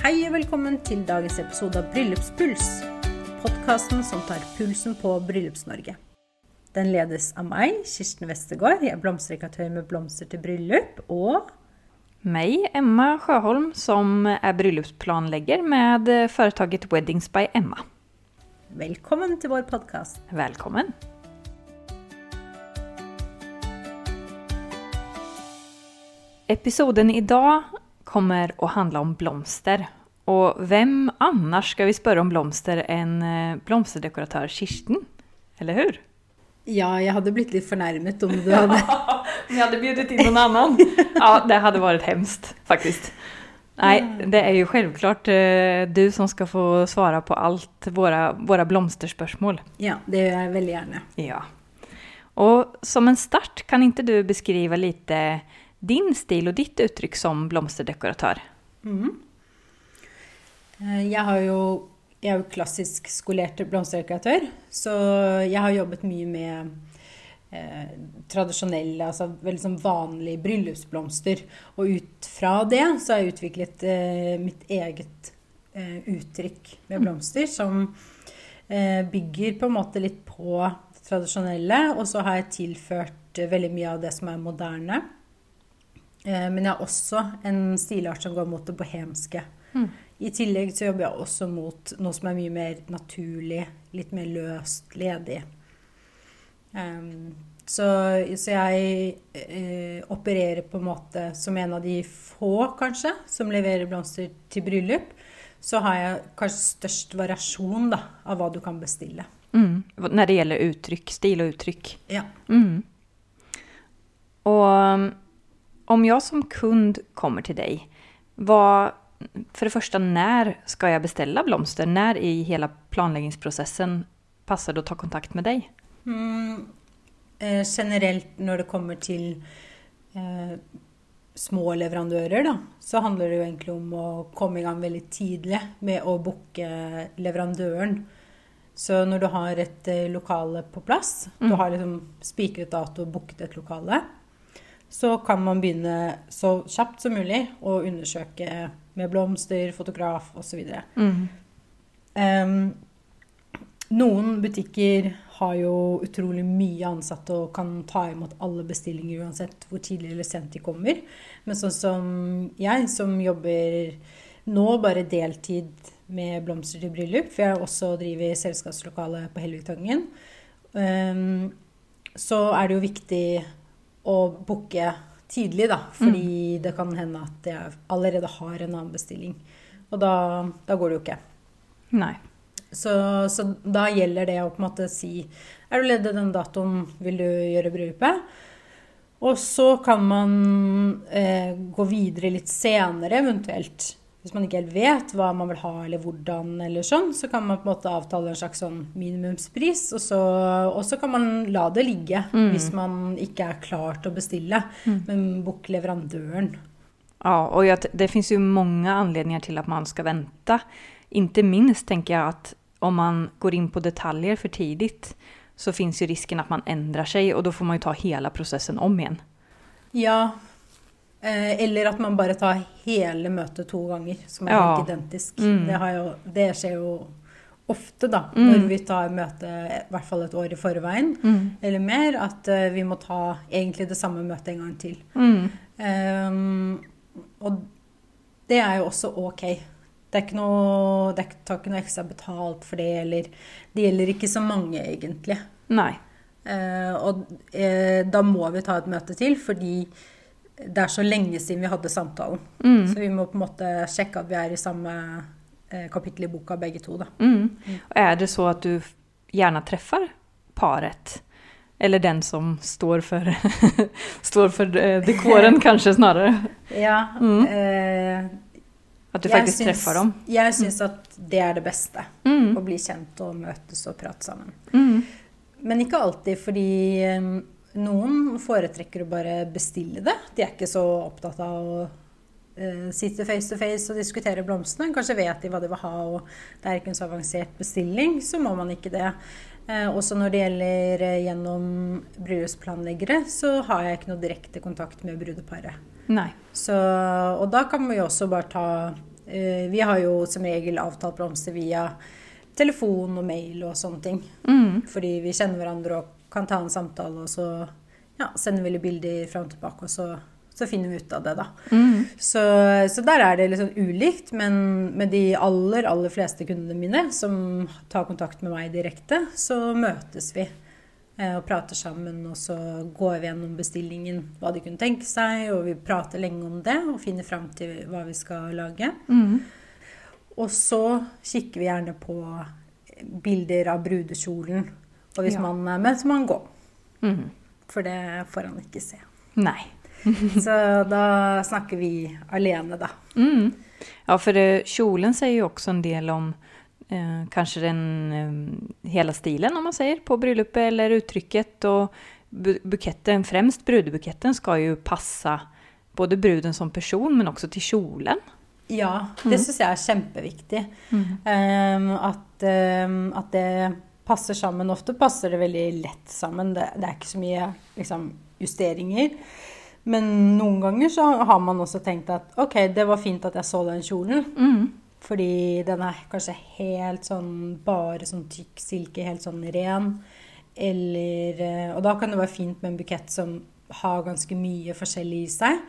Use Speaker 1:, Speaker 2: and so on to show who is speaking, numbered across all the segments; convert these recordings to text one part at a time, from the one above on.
Speaker 1: Hei og velkommen til dagens episode av Bryllupspuls. Podkasten som tar pulsen på Bryllups-Norge. Den ledes av meg, Kirsten Westergård. Jeg er blomsterdekoratør med blomster til bryllup. Og
Speaker 2: Meg, Emma Sjøholm, som er bryllupsplanlegger med företaget Weddings by Emma.
Speaker 1: velkommen til vår podkast.
Speaker 2: Velkommen. Episoden idag kommer å handle om blomster. Og hvem annars skal vi spørre om blomster enn blomsterdekoratør Kirsten? Eller hur?
Speaker 1: Ja, jeg hadde blitt litt fornærmet om du hadde
Speaker 2: Om jeg hadde bjudet inn noen annen? Ja, det hadde vært hemskt faktisk. Nei, det er jo självklart eh, du som skal få svare på alt våre blomsterspørsmål.
Speaker 1: Ja, det gjør jeg veldig gjerne.
Speaker 2: Ja. Og som en start, kan ikke du beskrive lite din stil og ditt uttrykk som blomsterdekoratør?
Speaker 1: Mm. Jeg, har jo, jeg er jo klassisk skolert blomsterdekoratør, så jeg har jobbet mye med eh, tradisjonelle, altså veldig sånn vanlige bryllupsblomster. Og ut fra det så har jeg utviklet eh, mitt eget eh, uttrykk med blomster, som eh, bygger på en måte litt på det tradisjonelle, og så har jeg tilført eh, veldig mye av det som er moderne. Eh, Men jeg har også en stilart som går mot det bohemske. I tillegg så jobber jeg også mot noe som er mye mer naturlig, litt mer løst, ledig. Um, så, så jeg eh, opererer på en måte som en av de få, kanskje, som leverer blomster til bryllup. Så har jeg kanskje størst variasjon da, av hva du kan bestille.
Speaker 2: Mm. Når det gjelder uttrykk, stil og uttrykk?
Speaker 1: Ja.
Speaker 2: Mm. Och um, om jag som kund kommer till dig, vad, för det första, när ska jag beställa blomster? När i hela planleggingsprosessen passer det å ta kontakt med deg?
Speaker 1: Mm, eh, generelt når det kommer til eh, små leverandører, da, så handler det jo egentlig om å komme i gang veldig tidlig med å booke leverandøren. Så når du har et eh, lokale på plass, du har liksom spikret dato og booket et lokale, så kan man begynne så kjapt som mulig å undersøke med blomster, fotograf osv.
Speaker 2: Mm.
Speaker 1: Um, noen butikker har jo utrolig mye ansatte og kan ta imot alle bestillinger uansett hvor tidlig eller sent de kommer. Men sånn som jeg, som jobber nå bare deltid med blomster til bryllup, for jeg også driver selskapslokale på Helligtangen, um, så er det jo viktig å booke tidlig, da. Fordi det kan hende at jeg allerede har en annen bestilling. Og da, da går det jo ikke.
Speaker 2: Nei.
Speaker 1: Så, så da gjelder det å på en måte si Er du ledig den datoen, vil du gjøre bryllupet? Og så kan man eh, gå videre litt senere, eventuelt. Hvis man ikke helt vet hva man vil ha, eller hvordan, eller sånn, så kan man på en måte avtale en slags sånn minimumspris. Og så, og så kan man la det ligge hvis man ikke er klar til å bestille. Men book leverandøren.
Speaker 2: Ja, og det fins jo mange anledninger til at man skal vente. Inte minst tenker jeg at om man går inn på detaljer for tidigt så fins jo risken at man endrer seg, og da får man jo ta hele prosessen om igjen.
Speaker 1: Ja. Eh, eller at man bare tar hele møtet to ganger, som er
Speaker 2: Ja.
Speaker 1: helt identisk.
Speaker 2: Mm.
Speaker 1: Det, har jo, det skjer jo ofte, da, når vi tar møte i hvert fall et år i forveien, eller mer, at uh, vi må ta egentlig det samme møtet en gang til.
Speaker 2: Mm.
Speaker 1: Ehm, og det er jo også ok. Det er ikke noe, det tar ikke noe ekstra betalt for det, eller Det gjelder ikke så mange, egentlig.
Speaker 2: Nei.
Speaker 1: Uh, og uh, da må vi ta et møte til, fordi det er så lenge siden vi hadde samtalen. Så vi må på en måte sjekke at vi er i samme eh, kapittel i boka begge to, da.
Speaker 2: Mm. Og er det så at du gjerne treffer paret? Eller den som står for, står for eh, dekoren kanskje, snarere?
Speaker 1: Ja, eh,
Speaker 2: at du
Speaker 1: faktisk
Speaker 2: faktiskt
Speaker 1: syns-
Speaker 2: treffer dem?
Speaker 1: Jeg syns at det er det beste.
Speaker 2: Mm.
Speaker 1: Å bli kjent og møtes og prate sammen.
Speaker 2: Mm.
Speaker 1: Men ikke alltid, fordi eh, noen foretrekker å bare bestille det. De er ikke så opptatt av å uh, sitte face to face og diskutere blomstene. Kanskje vet de hva de vil ha, og det er ikke en så avansert bestilling, så må man ikke det. Eh, også når det gjelder eh, gjennom bryllupsplanleggere, så har jeg ikke noe direkte kontakt med brudeparet.
Speaker 2: Nei.
Speaker 1: Så, og da kan vi også bare ta Eh, vi har jo som regel avtalt blomster via telefon og mail og sånne ting.
Speaker 2: Mm.
Speaker 1: Fordi vi kjenner hverandre og kan ta en samtale, og så ja, sender vi litt bilder fram og tilbake, og så, så finner vi ut av det, da.
Speaker 2: Mm.
Speaker 1: Så, så der er det litt sånn ulikt, men med de aller, aller fleste kundene mine som tar kontakt med meg direkte, så møtes vi eh, og prater sammen, og så går vi gjennom bestillingen, hva de kunne tenke seg, og vi prater lenge om det og finner fram til hva vi skal lage.
Speaker 2: Mm.
Speaker 1: Og så kikker vi gjerne på bilder av brudekjolen. Og hvis
Speaker 2: Ja.
Speaker 1: man er med, så må han gå.
Speaker 2: Mm.
Speaker 1: For det får han ikke se.
Speaker 2: Nei.
Speaker 1: Så da snakker vi alene, da.
Speaker 2: Mm. Ja, for kjolen sier jo også en del om eh, kanskje den eh, hele stilen om man sier, på bryllupet eller uttrykket. Og bu- buketten, fremst brudebuketten skal jo passe både bruden som person men også til kjolen.
Speaker 1: Ja, det syns jeg er kjempeviktig. Um, at, um, at det passer sammen. Ofte passer det veldig lett sammen. Det, det er ikke så mye liksom, justeringer. Men noen ganger så har man også tenkt at ok, det var fint at jeg så den kjolen.
Speaker 2: Mm.
Speaker 1: Fordi den er kanskje helt sånn bare sånn tykk silke, helt sånn ren. Eller eh, Og da kan det være fint med en bukett som har ganske mye forskjellig i seg.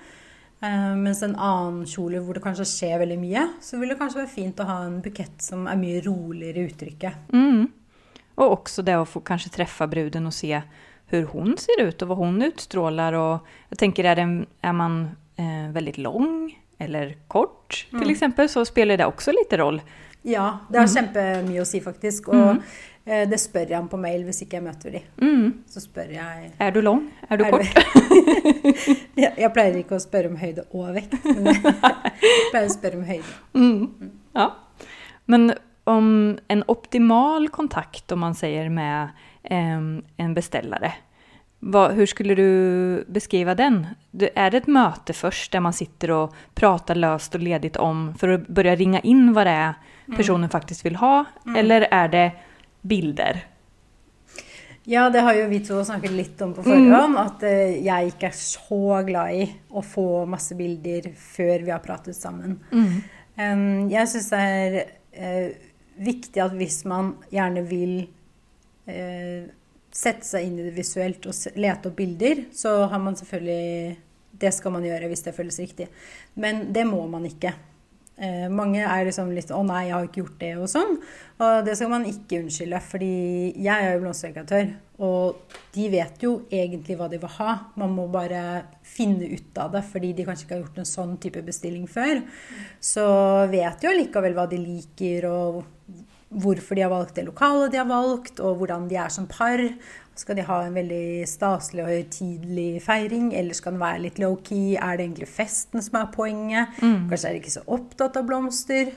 Speaker 1: Uh, mens en annen kjole hvor det kanskje skjer veldig mye, så vil det kanskje være fint å ha en bukett som er mye roligere i uttrykket.
Speaker 2: Mm. Och också det att få kanske träffa bruden och se hur hon ser ut och vad hon utstrålar. Och jag tänker, är, den, är man eh, väldigt lång eller kort till exempel så spelar det också lite roll.
Speaker 1: Ja, det har kjempemye å si, faktisk. Og eh, det spør jeg om på mail hvis ikke jeg møter dem.
Speaker 2: Mm.
Speaker 1: Så spør jeg
Speaker 2: Er du lang? Er du
Speaker 1: Er
Speaker 2: kort?
Speaker 1: jeg, jeg pleier ikke å spørre om høyde og vekt, men jeg pleier å spørre om høyde.
Speaker 2: Mm. Ja. Men om en optimal kontakt, om man sier, med en beställare. Hur skulle du beskriva den? Är det ett möte först där man sitter och pratar löst och ledigt om för att börja ringa in vad det är personen faktiskt vill ha? Eller är det bilder?
Speaker 1: Ja, det har jo vi to snakket litt om på forhånd, at eh, jeg ikke er så glad i å få masse bilder før vi har pratet sammen. Um, jeg syns det er viktig at hvis man gjerne vil eh, sette seg inn i det visuelt og lete opp bilder, så har man selvfølgelig Det skal man gjøre hvis det føles riktig. Men det må man ikke. Eh, mange er liksom litt 'Å nei, jeg har ikke gjort det', og sånn. Og det skal man ikke unnskylde, fordi jeg er jo blomsterdekoratør, og de vet jo egentlig hva de vil ha. Man må bare finne ut av det, fordi de kanskje ikke har gjort en sånn type bestilling før. Så vet jo likevel hva de liker, og hvorfor de har valgt det lokalet de har valgt, og hvordan de er som par. Skal de ha en veldig staselig og høytidelig feiring, eller skal den være litt low-key? Er det egentlig festen som er poenget? Kanskje er de ikke så opptatt av blomster?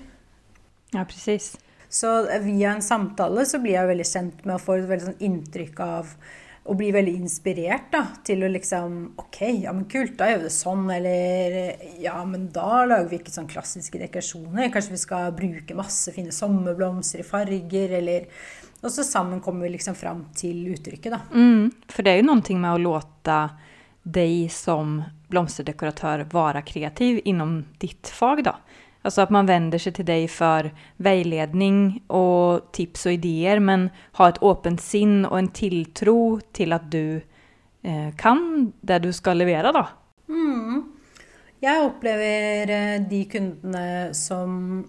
Speaker 2: Ja, precis.
Speaker 1: Så via en samtale så blir jeg veldig kjent med å få et veldig sånn inntrykk av å bli veldig inspirert da, til å liksom OK, ja, men kult, da gjør vi det sånn. Eller ja, men da lager vi ikke sånn klassiske dekorasjoner. Kanskje vi skal bruke masse fine sommerblomster i farger, eller Og så sammen kommer vi liksom fram til uttrykket, da.
Speaker 2: Mm, for det er jo noe med å låte deg som blomsterdekoratør være kreativ innom ditt fag då. Alltså att man vänder sig till dig för vägledning och tips och idéer men ha ett åpent sinn och en tilltro till att du eh, kan det du skal levere, da.
Speaker 1: Mm. Jeg opplever eh, de kundene som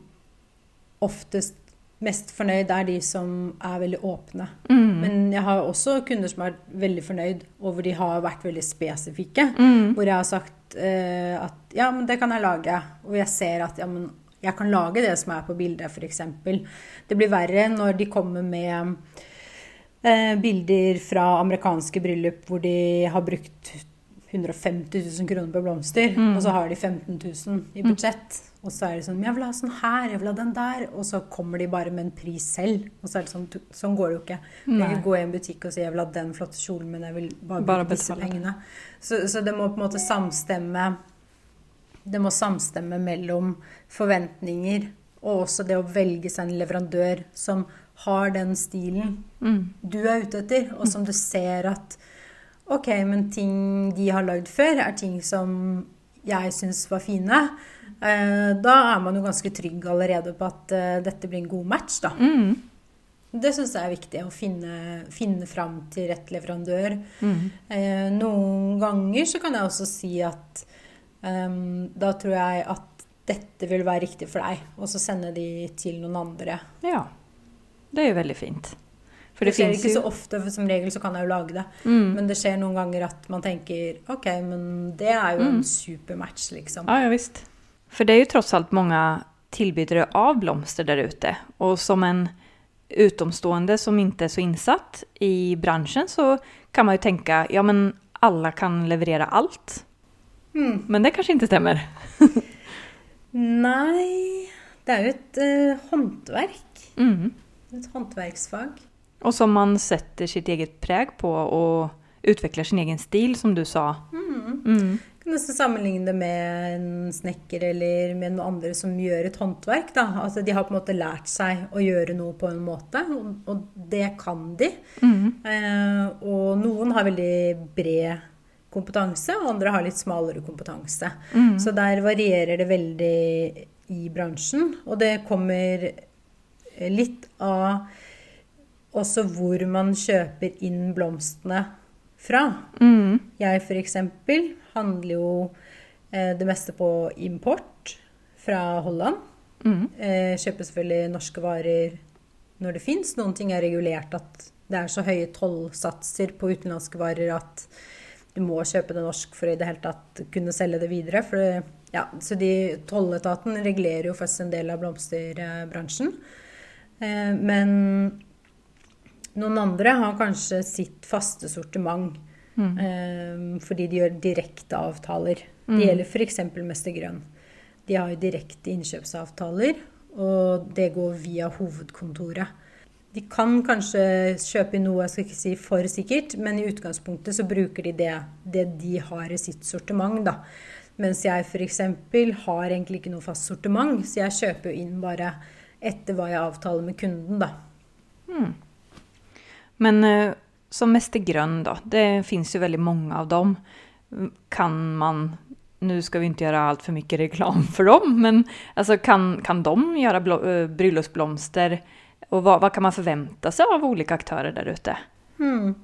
Speaker 1: oftest mest fornøyd, er de som er veldig åpne.
Speaker 2: Mm.
Speaker 1: Men jeg har også kunder som er veldig fornøyd, og hvor de har vært veldig spesifikke.
Speaker 2: Mm.
Speaker 1: Hvor jeg har sagt eh, at ja, men det kan jeg lage. Og jeg ser at ja, men jeg kan lage det som er på bildet, f.eks. Det blir verre når de kommer med eh, bilder fra amerikanske bryllup hvor de har brukt 150 000 kroner på blomster, og så har de 15 000 i budsjett. Og så er det sånn 'Jeg vil ha sånn her, jeg vil ha den der.' Og så kommer de bare med en pris selv. Og så er det sånn Sånn går det jo ikke. Du kan gå i en butikk og si 'Jeg vil ha den flotte kjolen, men jeg vil bare
Speaker 2: Bare
Speaker 1: bruke disse pengene'. Så, så det må på en måte samstemme Det må samstemme mellom forventninger og også det å velge seg en leverandør som har den stilen
Speaker 2: Mm.
Speaker 1: du er ute etter, og som du ser at Ok, men ting de har lagd før, er ting som jeg syns var fine, da er man jo ganske trygg allerede på at eh, dette blir en god match, da.
Speaker 2: Mm.
Speaker 1: Det syns jeg er viktig, å finne, finne fram til rett leverandør.
Speaker 2: Mm.
Speaker 1: Eh, noen ganger så kan jeg også si at um, da tror jeg at dette vil være riktig for deg, og så sende de til noen andre.
Speaker 2: Ja. Det er jo veldig fint. For
Speaker 1: det,
Speaker 2: det,
Speaker 1: skjer ikke så ofte, for som regel så kan jeg jo lage det.
Speaker 2: Mm.
Speaker 1: Men det skjer noen ganger at man tenker OK, men det er jo
Speaker 2: Mm.
Speaker 1: en supermatch, liksom.
Speaker 2: Ja, ja, visst. För det är ju trots allt många tillbydare av blomster där ute. Och som en utomstående som inte är så insatt i branschen så kan man ju tänka, ja men alla kan leverera allt.
Speaker 1: Mm.
Speaker 2: Men det kanskje ikke stemmer?
Speaker 1: Nei Det er jo et uh, håndverk.
Speaker 2: Mm.
Speaker 1: Et håndverksfag.
Speaker 2: Og som man setter sitt eget preg på og utvikler sin egen stil som du sa.
Speaker 1: Mm. Kan nesten sammenligne det med en snekker eller med noen andre som gjør et håndverk. Da. Altså, de har på en måte lært seg å gjøre noe på en måte, og, og det kan de.
Speaker 2: Mm.
Speaker 1: Eh, og noen har veldig bred kompetanse, og andre har litt smalere kompetanse.
Speaker 2: Mm.
Speaker 1: Så der varierer det veldig i bransjen. Og det kommer litt av også hvor man kjøper inn blomstene fra.
Speaker 2: Mm.
Speaker 1: Jeg f.eks. handler jo eh, det meste på import fra Holland.
Speaker 2: Mm.
Speaker 1: Eh, kjøper selvfølgelig norske varer når det fins. Noen ting er regulert at det er så høye tollsatser på utenlandske varer at du må kjøpe det norsk for i det hele tatt kunne selge det videre. Det, ja, så de, Tolletaten regulerer jo først en del av blomsterbransjen. Eh, men noen andre har kanskje sitt faste sortiment.
Speaker 2: Mm.
Speaker 1: Um, fordi de gjør direkte avtaler.
Speaker 2: Mm.
Speaker 1: Det gjelder f.eks. Mester Grønn. De har jo direkte innkjøpsavtaler, og det går via hovedkontoret. De kan kanskje kjøpe noe, jeg skal ikke si for sikkert, men i utgangspunktet så bruker de det, det de har i sitt sortiment, da. Mens jeg f.eks. har egentlig ikke noe fast sortiment, så jeg kjøper jo inn bare etter hva jeg avtaler med kunden, da.
Speaker 2: Mm. Men eh, som meste Grön då, det finns ju väldigt många av dem. Kan man, nu ska vi inte göra allt för mycket reklam för dem, men alltså kan, kan de göra blå, eh, bröllopsblomster? Och vad, vad kan man förvänta sig av olika aktörer där ute?
Speaker 1: Hmm.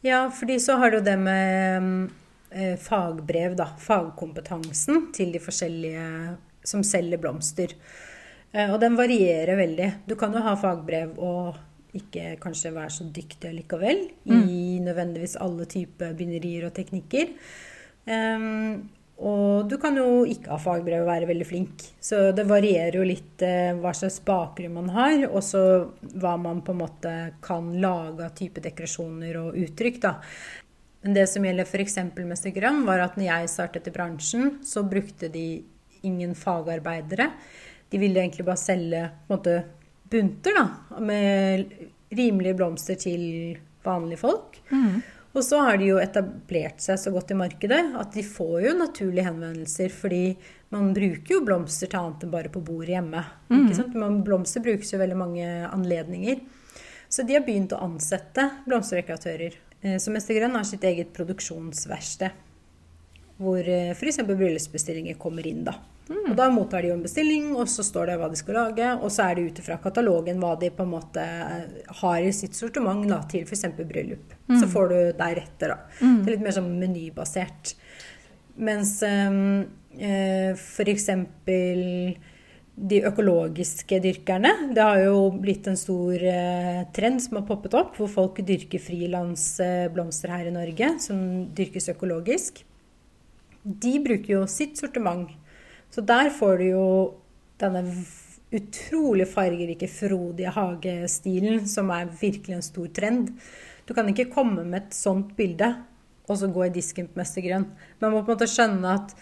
Speaker 1: Ja, fordi så har du det med eh, fagbrev, da. Fagkompetansen til de forskjellige som selger blomster. Eh, og den varierer veldig. Du kan jo ha fagbrev og ikke kanskje være så dyktig allikevel i nødvendigvis alle typer binderier og teknikker. Um, og du kan jo ikke ha fagbrev og være veldig flink. Så det varierer jo litt eh, hva slags bakgrunn man har, og så hva man på en måte kan lage av type dekorasjoner og uttrykk. da. Men det som gjelder f.eks. Mester Grønn, var at når jeg startet i bransjen, så brukte de ingen fagarbeidere. De ville egentlig bare selge på en måte, bunter da, med rimelige blomster til vanlige folk. Og så har de jo etablert seg så godt i markedet at de får jo naturlige henvendelser, fordi man bruker jo blomster til annet enn bare på bordet hjemme. Ikke sant? Men blomster brukes jo veldig mange anledninger. Så de har begynt å ansette blomsterdekoratører. Eh, Så Mester Grønn har sitt eget produksjonsverksted, hvor f.eks. bryllupsbestillinger kommer inn. da. Og Da mottar de jo en bestilling, og så står det hva de skal lage. Og så er det ut ifra katalogen hva de på en måte eh, har i sitt sortiment da, til f.eks. bryllup. Så får du deretter, da. Det er litt mer sånn menybasert. Mens um, eh, f.eks. de økologiske dyrkerne. Det har jo blitt en stor eh, trend som har poppet opp, hvor folk dyrker frilansblomster her i Norge, som dyrkes økologisk. De bruker jo sitt sortiment. Så der får du jo denne utrolig fargerike, frodige hagestilen, som er virkelig en stor trend. Du kan ikke komme med et sånt bilde og så gå i disken på mestergrønn. Man må på en måte skjønne at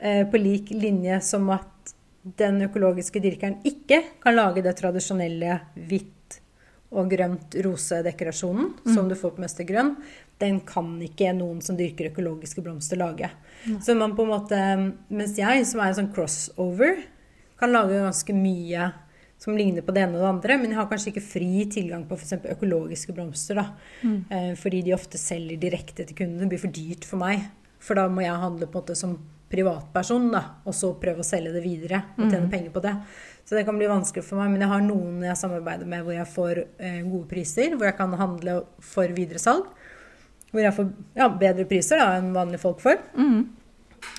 Speaker 1: eh, på lik linje som at den økologiske dyrkeren ikke kan lage det tradisjonelle hvitt og grønt rosedekorasjonen som du får på Mester Grønn, den kan ikke noen som dyrker økologiske blomster lage. Så man på en måte, mens jeg, som er en sånn crossover, kan lage ganske mye som ligner på det ene og det andre, men jeg har kanskje ikke fri tilgang på f.eks. økologiske blomster. da. Eh, fordi de ofte selger direkte til kundene. Det blir for dyrt for meg. For da må jeg handle på en måte som privatperson, da, og så prøve å selge det videre og tjene penger på det. Så det kan bli vanskelig for meg. Men jeg har noen jeg samarbeider med hvor jeg får eh, gode priser, hvor jeg kan handle for videresalg. Hvor jeg får ja, bedre priser da, enn vanlige folk får.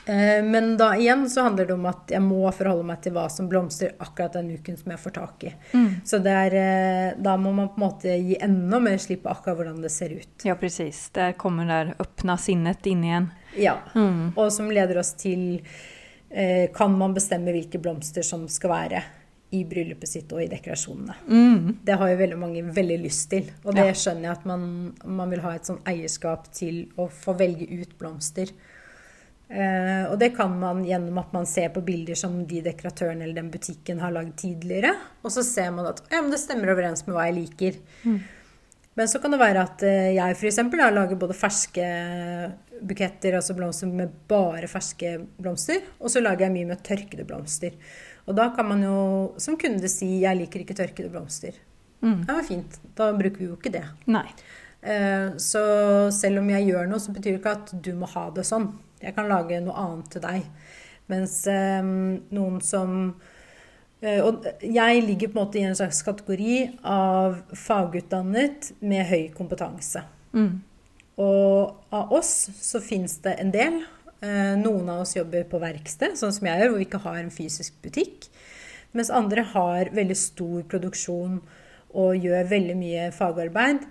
Speaker 1: Eh, men da igjen så handler det om at jeg må forholde meg til hva som blomstrer akkurat den uken som jeg får tak i. Så det er, eh, da må man på en måte gi enda mer slipp på akkurat hvordan det ser ut.
Speaker 2: Ja, precis. Der kommer det åpna sinnet inn igjen.
Speaker 1: Ja. Og som leder oss til Kan man bestemme hvilke blomster som skal være i bryllupet sitt og i dekorasjonene? Det har jo veldig mange veldig lyst til. Og det
Speaker 2: Ja.
Speaker 1: skjønner jeg at man, man vil ha et sånn eierskap til å få velge ut blomster. Eh, og det kan man gjennom at man ser på bilder som de dekoratørene eller den butikken har lagd tidligere. Og så ser man at ja, men det stemmer overens med hva jeg liker. Men så kan det være at eh, jeg f.eks. lager både ferske buketter, altså blomster med bare ferske blomster, og så lager jeg mye med tørkede blomster. Og da kan man jo som kunde si 'jeg liker ikke tørkede blomster'. Ja, var fint. Da bruker vi jo ikke det.
Speaker 2: Nej.
Speaker 1: Eh, Så selv om jeg gjør noe, så betyr det ikke at du må ha det sånn. Jeg kan lage noe annet til deg. Mens eh, noen som Og jeg ligger på en måte i en slags kategori av fagutdannet med høy kompetanse.
Speaker 2: Mm.
Speaker 1: Og av oss så fins det en del. Eh, Noen av oss jobber på verksted, sånn som jeg gjør, hvor vi ikke har en fysisk butikk. Mens andre har veldig stor produksjon og gjør veldig mye fagarbeid.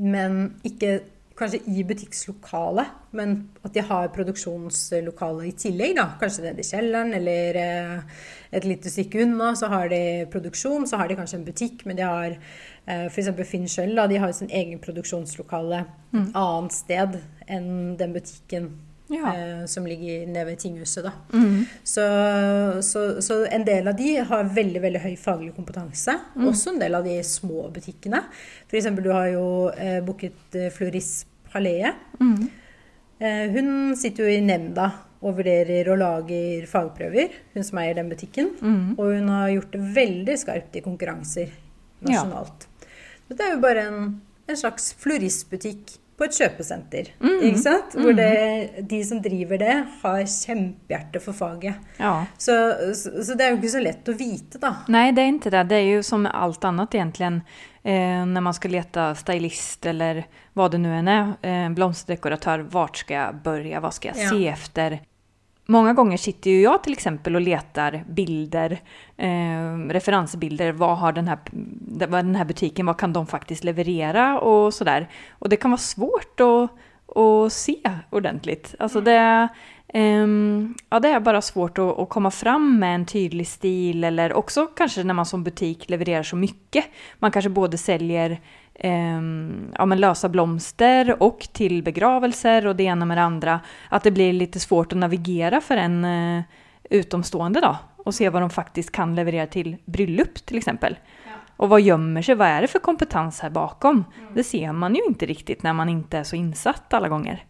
Speaker 1: Men ikke kanskje i butikklokalet, men at de har produksjonslokale i tillegg. da, Kanskje nede i kjelleren eller eh, et lite stykke unna. Så har de produksjon, så har de kanskje en butikk, men de har eh, f.eks. Finn Schjøll, de har sin egen produksjonslokale et annet sted enn den butikken
Speaker 2: Ja.
Speaker 1: eh, som ligger nede ved tinghuset. da.
Speaker 2: Mm.
Speaker 1: Så, så, så en del av de har veldig veldig høy faglig kompetanse.
Speaker 2: Mm.
Speaker 1: Også en del av de små butikkene. F.eks. du har jo eh, booket eh, Floris Palais.
Speaker 2: Mm.
Speaker 1: Eh, hun sitter jo i nemnda og vurderer og lager fagprøver, hun som eier den butikken.
Speaker 2: Mm.
Speaker 1: Og hun har gjort det veldig skarpt i konkurranser nasjonalt. Dette er jo bare en, en slags floristbutikk på et kjøpesenter.
Speaker 2: Mm.
Speaker 1: Ikke sant? Hvor det, de som driver det, har kjempehjerte for faget.
Speaker 2: Ja.
Speaker 1: Så, så, så det er jo ikke så lett å vite, da.
Speaker 2: Nei, det er ikke det. Det er jo som med annet, egentlig. egentligen. Eh, når man skal lete stylist eller hva det nå enn er, Eh, blomsterdekoratør, hvor skal jeg begynne, hva skal jeg
Speaker 1: Ja.
Speaker 2: se efter? Många gånger sitter ju jag till exempel och letar bilder, eh, referensbilder. Vad har den här, vad den här butiken, vad kan de faktiskt leverera och sådär. Och det kan vara svårt att, att se ordentligt. Alltså det, eh, ja, det är bara svårt att, att komma fram med en tydlig stil eller också kanske när man som butik levererar så mycket. Man kanske både säljer ja, men lösa blomster och till begravelser och det ena med det andra. Att det blir lite svårt att navigera för en eh, utomstående då och se vad de faktiskt kan leverera till bröllop till exempel. Och vad gömmer sig? Vad är det för kompetens här bakom? Det ser man ju inte riktigt när man inte är så insatt alla gånger.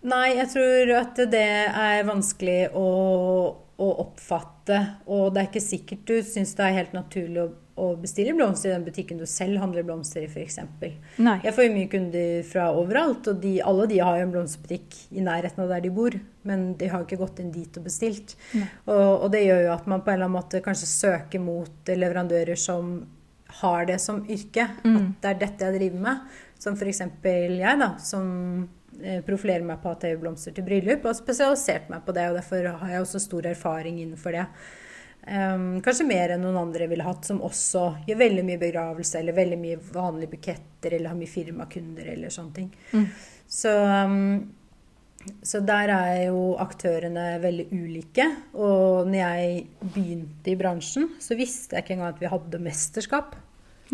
Speaker 1: Nei, jeg tror at det er vanskelig å, att oppfatte. Og det er ikke sikkert du syns det er helt naturlig å, å bestille blomster i den butikken du selv handler blomster i, f.eks. Jeg får jo mye kunder fra overalt, og de, alle de har jo en blomsterbutikk i nærheten av der de bor. Men de har jo ikke gått inn dit og bestilt. Og, og det gjør jo at man på en eller annen måte kanskje søker mot leverandører som har det som yrke. At det er dette jeg driver med. Som f.eks. jeg, da, som eh, profilerer meg på at jeg gjør blomster til bryllup, og har spesialisert meg på det. Og derfor har jeg også stor erfaring innenfor det. Kanskje mer enn noen andre ville hatt, som også gjør veldig mye begravelse, eller veldig mye vanlige buketter, eller har mye firmakunder, eller sånne ting. Så, um, så der er jo aktørene veldig ulike. Og når jeg begynte i bransjen, så visste jeg ikke engang at vi hadde mesterskap.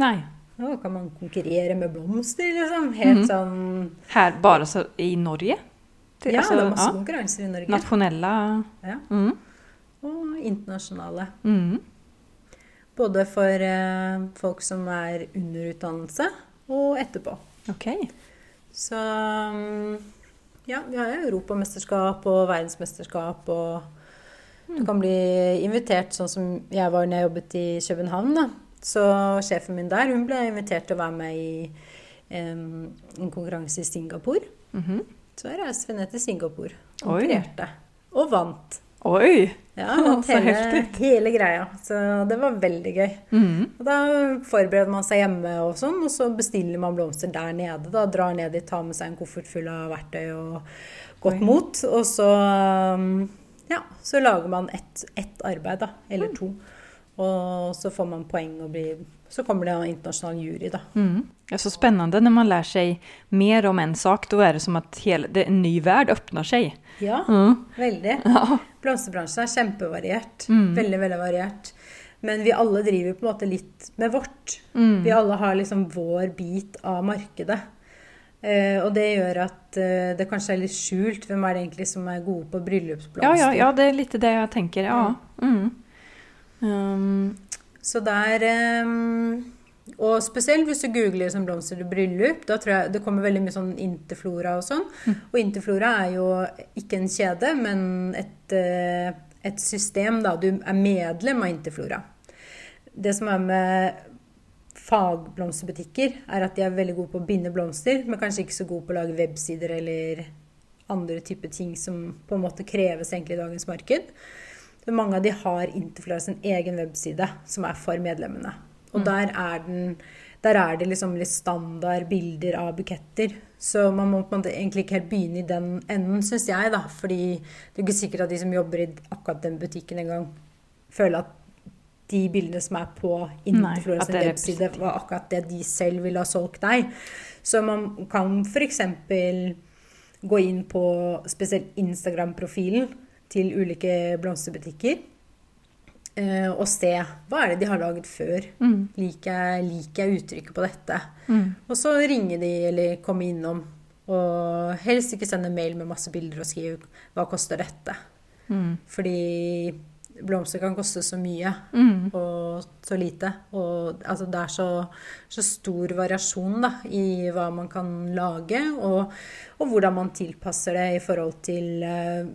Speaker 2: Nei.
Speaker 1: Nå kan man konkurrere med blomster, liksom. Helt sånn
Speaker 2: Her, bare så i Norge? Det-
Speaker 1: Ja,
Speaker 2: altså,
Speaker 1: det er masse
Speaker 2: ja,
Speaker 1: konkurranser i Norge.
Speaker 2: Nasjonella,
Speaker 1: Ja.
Speaker 2: Mm.
Speaker 1: Og internasjonale.
Speaker 2: Mm.
Speaker 1: Både for eh, folk som er under utdannelse, og etterpå.
Speaker 2: Okay.
Speaker 1: Så mm, ja, vi har europamesterskap og verdensmesterskap og Du kan bli invitert sånn som jeg var når jeg jobbet i København. da. Så sjefen min der hun ble invitert til å være med i em, en konkurranse i Singapore.
Speaker 2: Mhm.
Speaker 1: Så reiste vi ned til Singapore og
Speaker 2: Oi.
Speaker 1: opererte. Og vant.
Speaker 2: Oj!
Speaker 1: Ja,
Speaker 2: Så
Speaker 1: hele,
Speaker 2: heftig.
Speaker 1: hele greia. Så det var veldig gøy.
Speaker 2: Mm.
Speaker 1: Og da forbereder man seg hjemme, og sånn, og så bestiller man blomster der nede. Da Drar ned dit, tar med seg en koffert full av verktøy og godt
Speaker 2: Oi.
Speaker 1: mot. Og så, um, ja, så lager man ett et arbeid, da. Eller to. Og så får man poeng og blir Så kommer det en internasjonal jury, da.
Speaker 2: Mm. Det er så spennende når man lærer seg mer om en sak. Da er det som at hele, det, en ny verden åpner seg.
Speaker 1: Ja,
Speaker 2: Mm.
Speaker 1: veldig.
Speaker 2: Ja.
Speaker 1: Blomsterbransjen er kjempevariert.
Speaker 2: Mm.
Speaker 1: Veldig, veldig variert. Men vi alle driver på en måte litt med vårt.
Speaker 2: Mm.
Speaker 1: Vi alle har liksom vår bit av markedet. Uh, og det gjør at uh, det kanskje er litt skjult hvem er det egentlig som er gode på bryllupsblomster.
Speaker 2: Ja, ja, ja, det er litt det jeg tenker. Ja. Mm. Um,
Speaker 1: Så der eh, Og spesielt hvis du googler som blomster til bryllup, da tror jeg det kommer veldig mye sånn Interflora og sånn. Og Interflora er jo ikke en kjede, men et, eh, et system, da. Du er medlem av Interflora. Det som er med fagblomsterbutikker, er at de er veldig gode på å binde blomster, men kanskje ikke så gode på å lage websider eller andre typer ting som på en måte kreves egentlig i dagens marked. Men mange av de har Interflora sin egen webside, som er for medlemmene. Og der, er den, der er det liksom litt standard bilder av buketter. Så man må måte egentlig ikke helt begynne i den enden, syns jeg, da. Fordi det er ikke sikkert at de som jobber i akkurat den butikken engang føler at de bildene som er på Interflora sin webside, var akkurat det de selv ville ha solgt deg. Så man kan f.eks. gå inn på spesielt Instagram-profilen til ulike blomsterbutikker eh, og se hva er det de har laget før.
Speaker 2: mm.
Speaker 1: Liker jeg, liker jeg uttrykket på dette?
Speaker 2: Mm.
Speaker 1: Og så ringe de eller komme innom. Og helst ikke sende mail med masse bilder og skrive 'hva koster dette'?
Speaker 2: Mm.
Speaker 1: Fordi blomster kan koste så mye
Speaker 2: Mm.
Speaker 1: og så lite. Og altså, det er så, så stor variasjon da, i hva man kan lage, og, og hvordan man tilpasser det i forhold til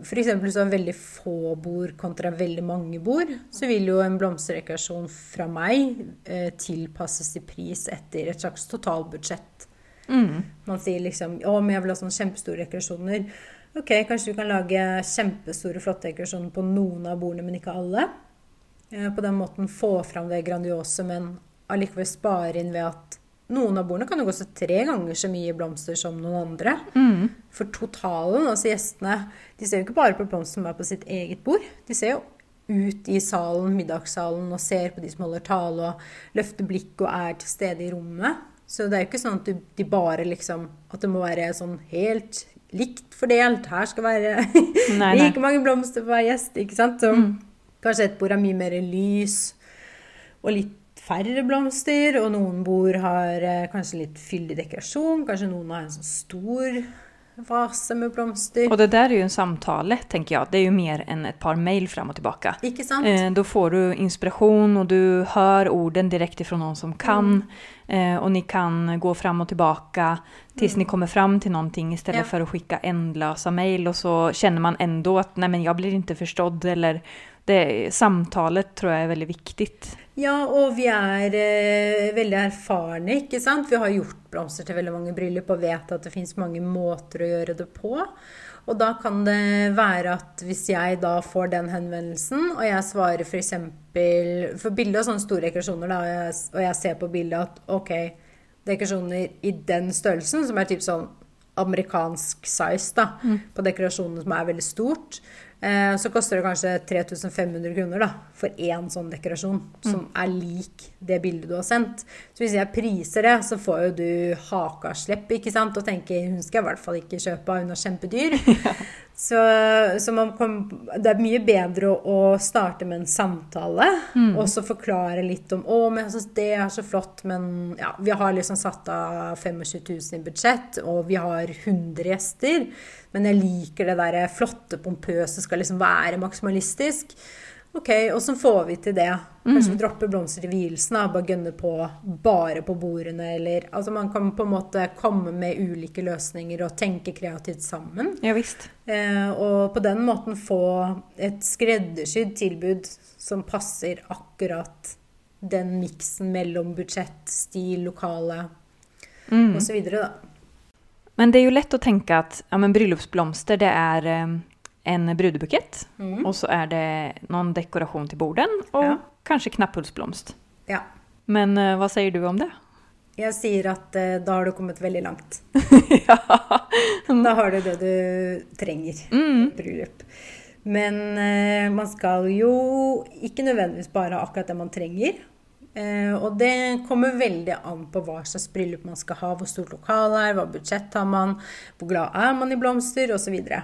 Speaker 1: F.eks. hvis du har veldig få bord kontra veldig mange bord, så vil jo en blomsterrekreasjon fra meg eh, tilpasses i pris etter et slags totalbudsjett.
Speaker 2: Mm.
Speaker 1: Man sier liksom å, men jeg vil ha sånne kjempestore dekorasjoner. Ok, kanskje du kan lage kjempestore, flotte sånn på noen av bordene, men ikke alle. Eh, På den måten få fram det grandiose, men allikevel spare inn ved at noen av bordene kan jo koste tre ganger så mye blomster som noen andre.
Speaker 2: Mm.
Speaker 1: For totalen, altså gjestene, de ser jo ikke bare på blomster som er på sitt eget bord. De ser jo ut i salen, middagssalen, og ser på de som holder tale, og løfter blikk og er til stede i rommet. Så det er jo ikke sånn at de bare liksom At det må være sånn helt likt fordelt. Her skal være
Speaker 2: Nei, nei.
Speaker 1: like mange blomster for hver gjest, ikke sant? Så
Speaker 2: Mm.
Speaker 1: kanskje et bord har mye mer lys og litt færre blomster, og noen bord har eh, kanskje litt fyldig dekorasjon. Kanskje noen har en sånn stor vase med blomster.
Speaker 2: Og det der er jo en samtale, tenker jeg. Det er jo mer enn et par mail fram og tilbake.
Speaker 1: Ikke sant?
Speaker 2: Eh, da får du inspiration og du hører orden direkte fra noen som kan. Eh, og ni kan gå fram og tilbake til dere ni kommer fram till i stedet
Speaker 1: Ja.
Speaker 2: å att skicka ändlösa mail, og så kjenner man ändå at 'nei, men jeg blir ikke forstått', eller det, samtalet tror jeg er veldig viktig.
Speaker 1: Ja, og vi er eh, veldig erfarne, ikke sant? Vi har gjort blomster til veldig mange bryllup og vet at det fins mange måter å gjøre det på. Og da kan det være at hvis jeg da får den henvendelsen, og jeg svarer f.eks. For, for bilde av sånne store dekorasjoner, da, og jeg, og jeg ser på bildet at ok, dekorasjoner i den størrelsen, som er typ sånn amerikansk size, da, på dekorasjonene som er veldig stort, eh, så koster det kanskje 3500 kroner da, for én sånn dekorasjon, som er lik det bildet du har sendt. Så hvis jeg priser det, så får jo du hakaslepp, ikke sant, og tenker hun skal jeg i hvert fall ikke kjøpe, hun er kjempedyr. Så, så man kom, det er mye bedre å, å starte med en samtale, og så forklare litt om å, men jeg synes det er så flott, men ja, vi har liksom satt av 25 000 i budsjett, og vi har 100 gjester, men jeg liker det der flotte, pompøse, skal liksom være maksimalistisk. Ok, åssen får vi til det? Kanskje vi dropper blomster i vielsen, bare gønner på bare på bordene, eller Altså man kan på en måte komme med ulike løsninger og tenke kreativt sammen.
Speaker 2: Ja, visst.
Speaker 1: Eh, og på den måten få et skreddersydd tilbud som passer akkurat den miksen mellom budsjett, stil, lokale
Speaker 2: Mm.
Speaker 1: osv. da.
Speaker 2: Men det är ju lätt att tänka att ja, men bryllupsblomster det är eh, en brudebukett
Speaker 1: Mm.
Speaker 2: och så är det någon dekoration till borden och
Speaker 1: Ja.
Speaker 2: kanske knapphullsblomst.
Speaker 1: Ja.
Speaker 2: Men uh, vad säger du om det?
Speaker 1: Jeg sier at uh, da har du kommet veldig langt.
Speaker 2: ja.
Speaker 1: Da har du det du trenger
Speaker 2: Mm.
Speaker 1: bryllup. Men uh, man skal jo ikke nødvendigvis bare ha akkurat det man trenger. Eh, og det kommer veldig an på hva slags bryllup man skal ha, hvor stort lokal er, hva budsjett har man, hvor glad er man i blomster, osv. Så, videre.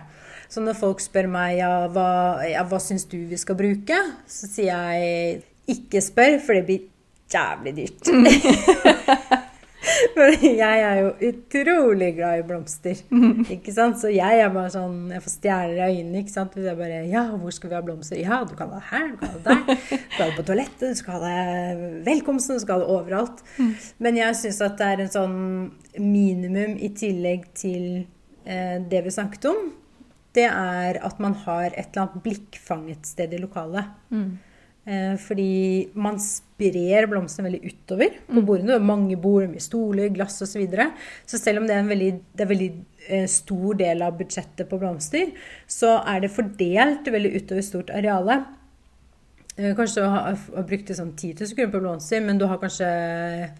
Speaker 1: så når folk spør meg ja, hva, ja, hva syns du vi skal bruke, så sier jeg ikke spør, for det blir jævlig dyrt. For jeg er jo utrolig glad i blomster. Ikke sant? Så jeg er bare sånn Jeg får stjerner i øynene. ikke sant? Hvis jeg bare Ja, hvor skal vi ha blomster? Ja, du kan ha det her, du kan ha det der. Du skal ha det på toalettet, du skal ha det velkomsten, du skal ha det overalt. Men jeg syns at det er en sånn minimum i tillegg til eh, det vi snakket om. Det er at man har et eller annet blikkfanget sted i lokalet.
Speaker 2: Mm.
Speaker 1: Eh, fordi man sprer blomstene veldig utover på bordene. Det er mange bord, mye stoler, glass osv. Så, videre. så selv om det er en veldig, det er veldig eh, stor del av budsjettet på blomster, så er det fordelt veldig utover stort areale. Eh, Kanskje du har, har brukt sånn 10 000 kroner på blomster, men du har kanskje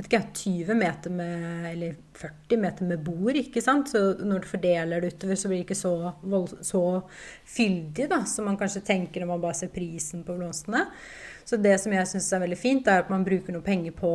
Speaker 1: vet ikke, 20 meter med, eller 40 meter med bord. ikke sant? Så når du fordeler det utover, så blir det ikke så, vold, så fyldig da, som man kanskje tenker når man bare ser prisen på blomstene. Så det som jeg syns er veldig fint, er at man bruker noe penger på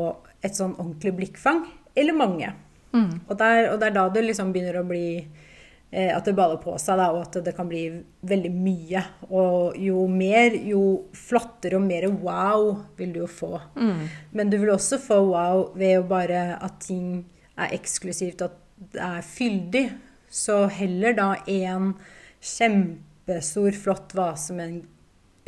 Speaker 1: et sånn ordentlig blikkfang, eller mange.
Speaker 2: Mm.
Speaker 1: Og, der, og det er da det liksom begynner å bli eh, At det baller på seg, da, og at det kan bli veldig mye. Og jo mer, jo flottere og mer wow vil du jo få.
Speaker 2: Mm.
Speaker 1: Men du vil også få wow ved å bare at ting er eksklusivt, at det er fyldig. Så heller da en kjempestor, flott vase med en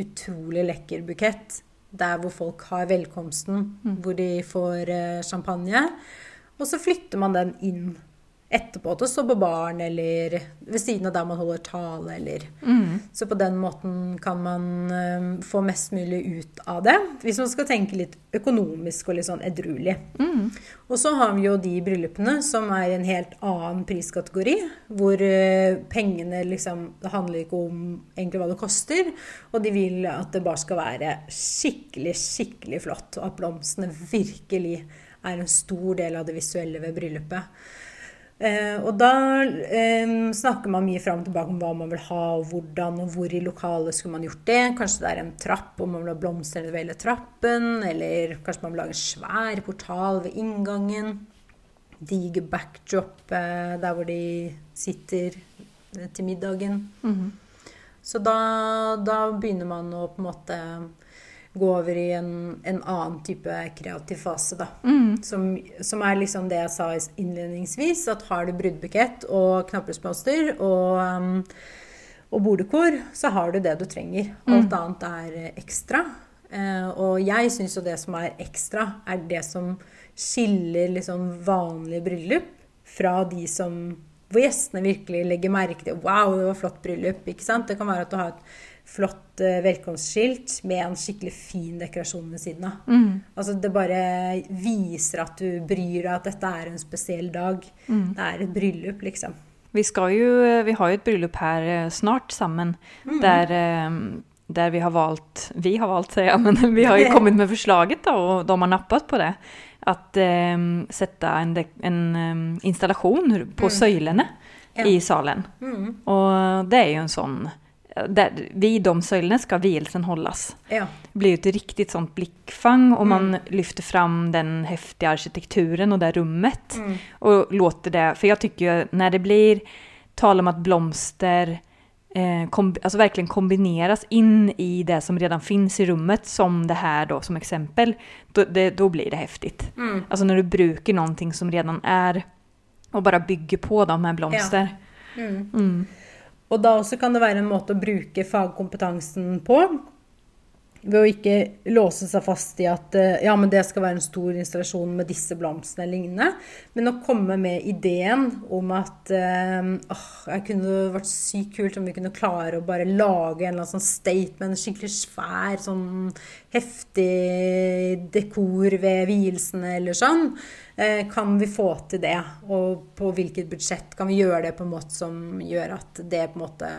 Speaker 1: utrolig lekker bukett. Der hvor folk har velkomsten, hvor de får eh, champagne. Og så flytter man den inn etterpå til å stå på baren eller ved siden av der man holder tale, eller
Speaker 2: Mm.
Speaker 1: Så på den måten kan man eh, få mest mulig ut av det. Hvis man skal tenke litt økonomisk og litt sånn edruelig.
Speaker 2: Mm.
Speaker 1: Og så har vi jo de bryllupene som er i en helt annen priskategori. Hvor uh, pengene liksom Det handler ikke om egentlig hva det koster. Og de vil at det bare skal være skikkelig, skikkelig flott. Og at blomstene virkelig er en stor del av det visuelle ved bryllupet. Eh, og da eh, snakker man mye fram og tilbake om hva man vil ha, og hvordan og hvor i lokalet skulle man gjort det. Kanskje det er en trapp, og man vil ha blomster ved hele trappen. Eller kanskje man vil lage en svær portal ved inngangen. Diger backdrop eh, der hvor de sitter eh, til middagen.
Speaker 2: Mm.
Speaker 1: Så da, da begynner man å på en måte gå over i en, en annen type kreativ fase, da.
Speaker 2: Mm.
Speaker 1: Som, som er liksom det jeg sa innledningsvis, at har du bruddbukett og knapphusblomster og, um, og bordekor, så har du det du trenger. Alt annet er ekstra. Eh, og jeg syns jo det som er ekstra, er det som skiller liksom vanlige bryllup fra de som hvor gjestene virkelig legger merke til Wow, det var flott bryllup. ikke sant? Det kan være at du har et flott eh, velkomstskilt med en skikkelig fin dekorasjon ved siden av.
Speaker 2: Mm.
Speaker 1: Altså Det bare viser at du bryr deg, at dette er en spesiell dag.
Speaker 2: Mm.
Speaker 1: Det er et bryllup, liksom.
Speaker 2: Vi, ska ju, vi har jo et bryllup här eh, snart sammen mm. der, der, vi har valgt vi har valgt, jag, men vi har jo kommet med forslaget, da, og de har nappet på det. At eh, sette en, en um, installasjon på søylene
Speaker 1: Ja.
Speaker 2: i salen.
Speaker 1: Mm.
Speaker 2: Och det er jo en sån, där, vid de söjlerna ska vielsen hållas.
Speaker 1: Ja.
Speaker 2: Det blir ju ett riktigt sånt blickfang och man lyfter fram den häftiga arkitekturen och det rummet.
Speaker 1: Mm.
Speaker 2: Och låter det, för jag tycker ju när det blir tal om att blomster eh, kom, alltså verkligen kombineras in i det som redan finns i rummet, som det här då som exempel, då, det, då blir det häftigt.
Speaker 1: Mm.
Speaker 2: Alltså när du brukar någonting som redan är och bara bygger på de här blomster.
Speaker 1: Mm. Og da også kan det være en måte å bruke fagkompetansen på. Ved å ikke låse seg fast i at eh, ja, men det skal være en stor installasjon med disse blomstene eller lignende, men å komme med ideen om at eh, åh, det kunne vært sykt kult om vi kunne klare å bare lage en eller annen sånn statement, skikkelig svær, sånn heftig dekor ved vielsene eller sånn. Eh, kan vi få til det? Og på hvilket budsjett kan vi gjøre det på en måte som gjør at det på en måte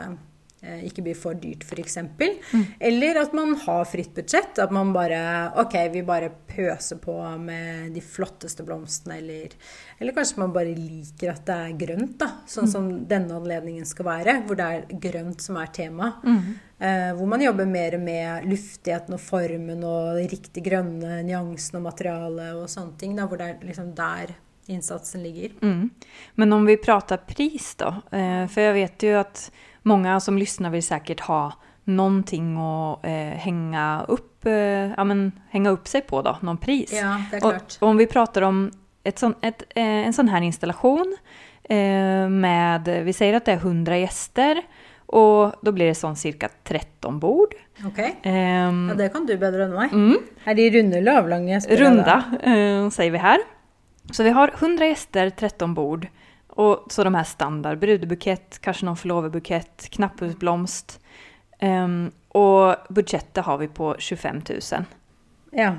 Speaker 1: ikke blir for dyrt, f.eks. Mm. Eller at man har fritt budsjett. At man bare OK, vi bare pøser på med de flotteste blomstene, eller, eller kanskje man bare liker at det er grønt, da. Sånn mm. som denne anledningen skal være, hvor det er grønt som er tema. Mm. Eh, hvor man jobber mer med luftigheten og formen og de riktig grønne nyansene og materialet og sånne ting. Da, hvor det er liksom der innsatsen ligger.
Speaker 2: Mm. Men om vi prater pris, da. Eh, for jeg vet jo at Många som lyssnar vill säkert ha någonting att eh, hänga, upp, eh, ja, men, hänga upp sig på, då, någon pris.
Speaker 1: Ja, det är klart.
Speaker 2: Och, om vi pratar om ett sån, ett, eh, en sån här installation eh, med, vi säger att det är 100 gäster och då blir det sånn cirka 13 bord.
Speaker 1: Ok. Um, ja, det kan du bedre enn meg.
Speaker 2: Mm.
Speaker 1: Er de runde eller avlange?
Speaker 2: Runde, uh, sier vi her. Så vi har 100 gjester, 13 bord. Och så de her standard, brudebukett, kanskje noen forlovebukett, knapphusblomst. Um, og budsjettet har vi på 25 000.
Speaker 1: Ja.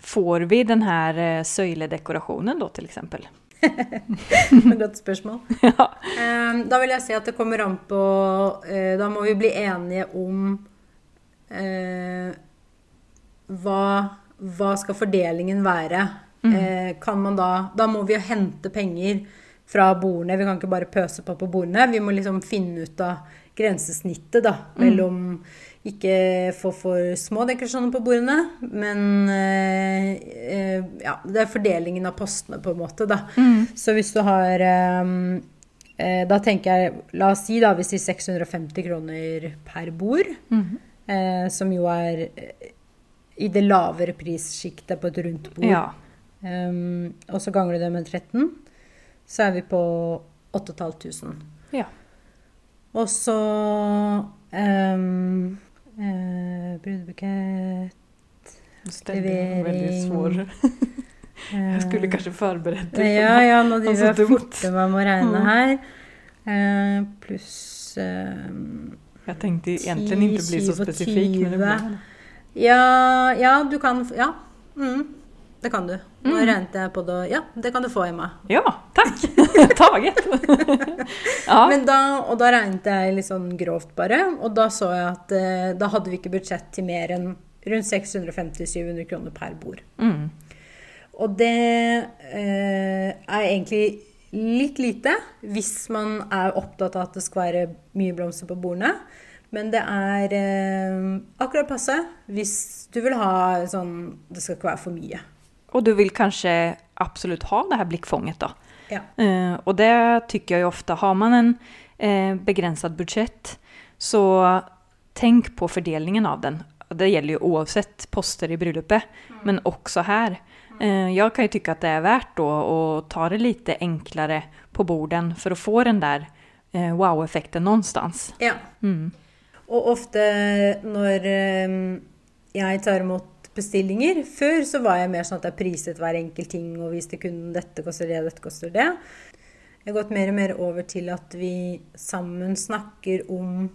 Speaker 2: Får vi den här uh, søyledekorasjonen da, eksempel?
Speaker 1: Godt spørsmål. ja. um, da vil jeg si at det kommer an på uh, Da må vi bli enige om uh, hva, hva skal fordelingen være? Mm. kan man da Da må vi jo hente penger fra bordene. Vi kan ikke bare pøse på på bordene. Vi må liksom finne ut av grensesnittet da, mm. mellom ikke få for små dekorasjoner på bordene, men eh, eh, ja, det er fordelingen av postene, på en måte, da. Mm. Så hvis du har eh, eh Da tenker jeg La oss si, da, vi sier 650 kroner per bord, mm. Eh, som jo er eh, i det lavere prissjiktet på et rundt bord. Ja. Um, og så ganger du det med 13 så er vi på 8500.
Speaker 2: Ja.
Speaker 1: Og så um, uh, Brudebukett
Speaker 2: Levering svår. Jeg skulle kanskje forberedt
Speaker 1: det. Ja, ja, nå driver jeg forte meg med å regne her. Uh, pluss uh,
Speaker 2: Jeg tenkte egentlig ikke bli så spesifikk.
Speaker 1: Ja, ja, du kan Ja. Mm. Det kan du. Nå mm. regnet jeg på det. Ja, det kan du få, Emma.
Speaker 2: Ja, takk! Taget!
Speaker 1: ja. Men da, og da regnet jeg litt sånn grovt, bare. Og da så jeg at eh, da hadde vi ikke budsjett til mer enn rundt 650-700 kroner per bord.
Speaker 2: Mm.
Speaker 1: Og det eh, er egentlig litt lite hvis man er opptatt av at det skal være mye blomster på bordene. Men det er eh, akkurat passe hvis du vil ha sånn Det skal ikke være for mye.
Speaker 2: Og du vil kanskje absolutt ha det her blikkfanget, da.
Speaker 1: Ja.
Speaker 2: Uh, og det tycker jeg ofte. ofta, har man en eh, begrenset budsjett, så tenk på fordelingen av den. Det gjelder jo oavsett poster i bryllupet, mm. men også her. Uh, jeg kan jo tykke at det er verdt då å ta det litt enklere på borden for å få den der eh, wow-effekten någonstans.
Speaker 1: Ja.
Speaker 2: Mm.
Speaker 1: Og ofte når eh, jeg tar imot bestillinger. Før så var jeg mer sånn at jeg priset hver enkelt ting og viste kunden dette koster det, dette koster det. Jeg har gått mer og mer over til at vi sammen snakker om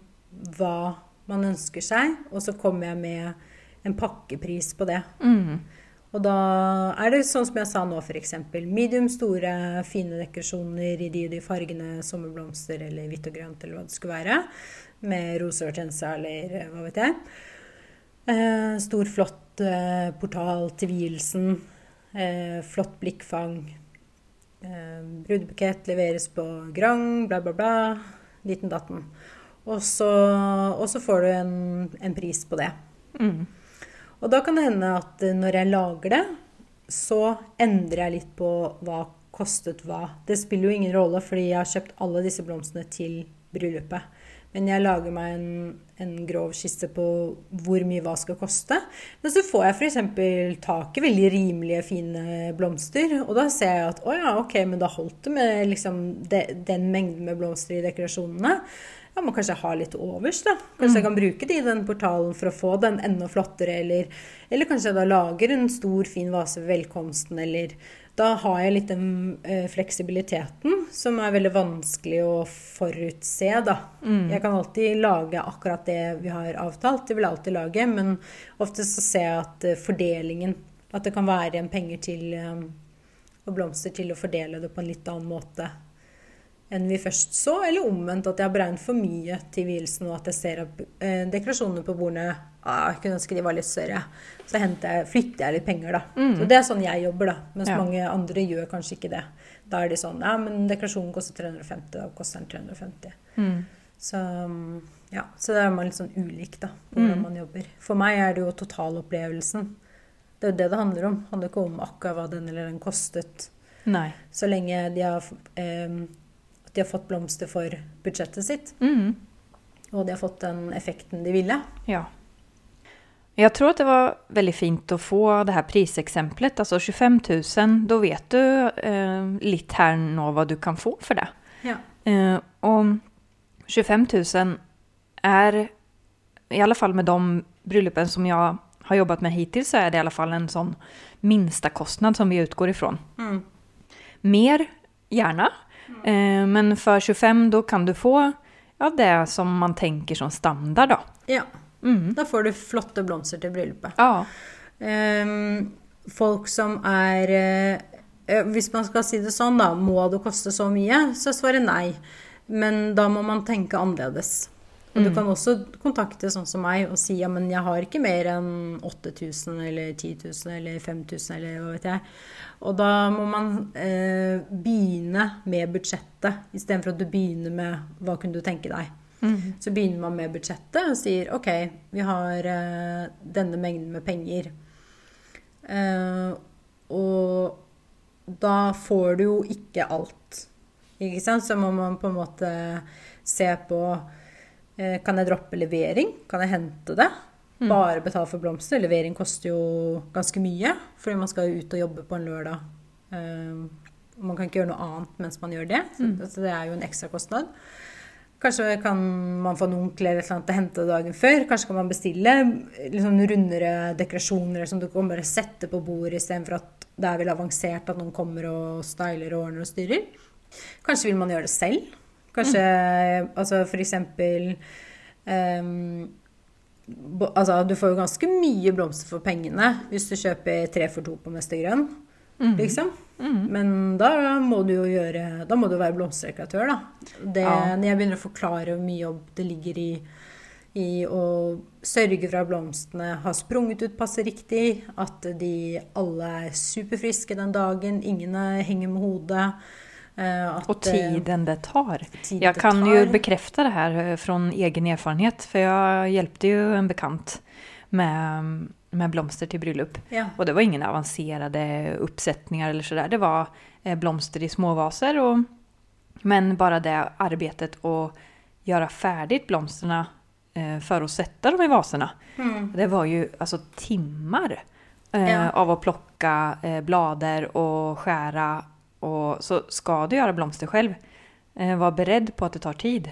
Speaker 1: hva man ønsker seg, og så kommer jeg med en pakkepris på det.
Speaker 2: Mm.
Speaker 1: Og da er det sånn som jeg sa nå, f.eks. Medium store, fine dekorasjoner i de og de fargene, sommerblomster eller hvitt og grønt eller hva det skulle være. Med rosehortensia eller hva vet jeg. Eh, stor, flott eh, portal til vielsen. Eh, flott blikkfang. Eh, brudebukett leveres på Grang, bla, bla, bla. Liten datten. Og så, og så får du en, en, pris på det.
Speaker 2: Mm.
Speaker 1: Og da kan det hende at når jeg lager det, så endrer jeg litt på hva kostet hva. Det spiller jo ingen rolle, fordi jeg har kjøpt alle disse blomstene til bryllupet. Men jeg lager meg en, en grov skisse på hvor mye hva skal koste. Men så får jeg f.eks. tak i veldig rimelige, fine blomster. Og da ser jeg at å ja, ok, men da holdt det med liksom de, den mengden med blomster i dekorasjonene. Ja, må kanskje ha litt overs, da. Kanskje jeg kan bruke det i den portalen for å få den enda flottere. Eller, eller kanskje jeg da lager en stor, fin vase ved velkomsten, eller da har jeg litt den eh, fleksibiliteten som er veldig vanskelig å forutse, da. Jeg kan alltid lage akkurat det vi har avtalt, det vil jeg alltid lage, men ofte så ser jeg at eh, fordelingen At det kan være igjen penger til eh, og blomster til å fordele det på en litt annen måte enn vi først så, eller omvendt at jeg har beregnet for mye til vielsen, og at jeg ser at dekorasjonene på bordene ah, Jeg kunne ønske de var litt større. Så jeg, flytter jeg litt penger, da. Så det er sånn jeg jobber, da. Mens
Speaker 2: Ja.
Speaker 1: mange andre gjør kanskje ikke det. Da er de sånn Ja, men deklarasjonen koster 350, da koster den 350. Så mm, ja, så da er man litt sånn ulik, da, på hvordan man jobber. For meg er det jo totalopplevelsen. Det er jo det det handler om. Det handler ikke om akkurat hva den eller den kostet.
Speaker 2: Nei.
Speaker 1: Så lenge de har, eh, de har fått blomster for budsjettet sitt,
Speaker 2: Mm.
Speaker 1: og de har fått den effekten de ville.
Speaker 2: Ja. Jag tror att det var väldigt fint att få det här prisexemplet, alltså 25 000, då vet du eh, litt her nå hva du kan få for det.
Speaker 1: Ja.
Speaker 2: Eh, og 25 000 er, i alle fall med de bryllupene som jeg har jobbat med hittil, så er det i alle fall en sånn minstakostnad som vi utgår ifrån.
Speaker 1: Mm.
Speaker 2: Mer, gjerne, Eh, men for 25 da kan du få ja, det som man tenker som standard da.
Speaker 1: ja.
Speaker 2: Mm.
Speaker 1: Da får du flotte blomster til bryllupet.
Speaker 2: Ja.
Speaker 1: Um, folk som er eh, Hvis man skal si det sånn, da, må det koste så mye? Så svarer nei. Men da må man tenke annerledes. Og du kan også kontakte sånn som meg og si ja, men jeg har ikke mer enn 8000 eller 10 000 eller 5000 eller hva vet jeg. Og da må man eh, begynne med budsjettet istedenfor at du begynner med hva kunne du tenke deg. Så begynner man med budsjettet og sier OK, vi har uh, denne mengden med penger. Uh, og da får du jo ikke alt. Ikke sant? Så må man på en måte se på uh, Kan jeg droppe levering? Kan jeg hente det? Bare betale for blomster. Levering koster jo ganske mye, fordi man skal jo ut og jobbe på en lørdag. Uh, man kan ikke gjøre noe annet mens man gjør det. Så, så det er jo en ekstra kostnad. Kanskje kan man få en onkel eller et eller annet til å hente dagen før. Kanskje kan man bestille sånn rundere dekorasjoner som du kan bare sette på bordet istedenfor at det er vel avansert at noen kommer og styler og ordner og styrer. Kanskje vil man gjøre det selv. Kanskje altså for eksempel ehm, Altså, du får jo ganske mye blomster for pengene hvis du kjøper tre for to på Mester Grønn, liksom. Men da må du jo gjøre Da må du være blomsterdekoratør, da. Det,
Speaker 2: Ja.
Speaker 1: Når jeg begynner å forklare hvor mye jobb det ligger i i å sørge for at blomstene har sprunget ut passe riktig, at de alle er superfriske den dagen, ingen er- henger med hodet. eh, At,
Speaker 2: Och
Speaker 1: eh,
Speaker 2: tiden det tar. Tiden
Speaker 1: jeg
Speaker 2: kan
Speaker 1: tar.
Speaker 2: jo bekrefte det her fra egen erfarenhet, for jeg hjälpte jo en bekant med, med blomster till bröllop.
Speaker 1: Ja.
Speaker 2: Och det var ingen avancerade uppsättningar eller sådär. Det var eh, blomster i små vaser. Och, men bara det arbetet att göra färdigt blomsterna för att sätta dem i vaserna.
Speaker 1: Mm.
Speaker 2: Det var ju alltså timmar eh,
Speaker 1: Ja.
Speaker 2: av att plocka eh, blader och skära. Och, så ska du göra blomster själv, eh, var beredd på att det tar tid.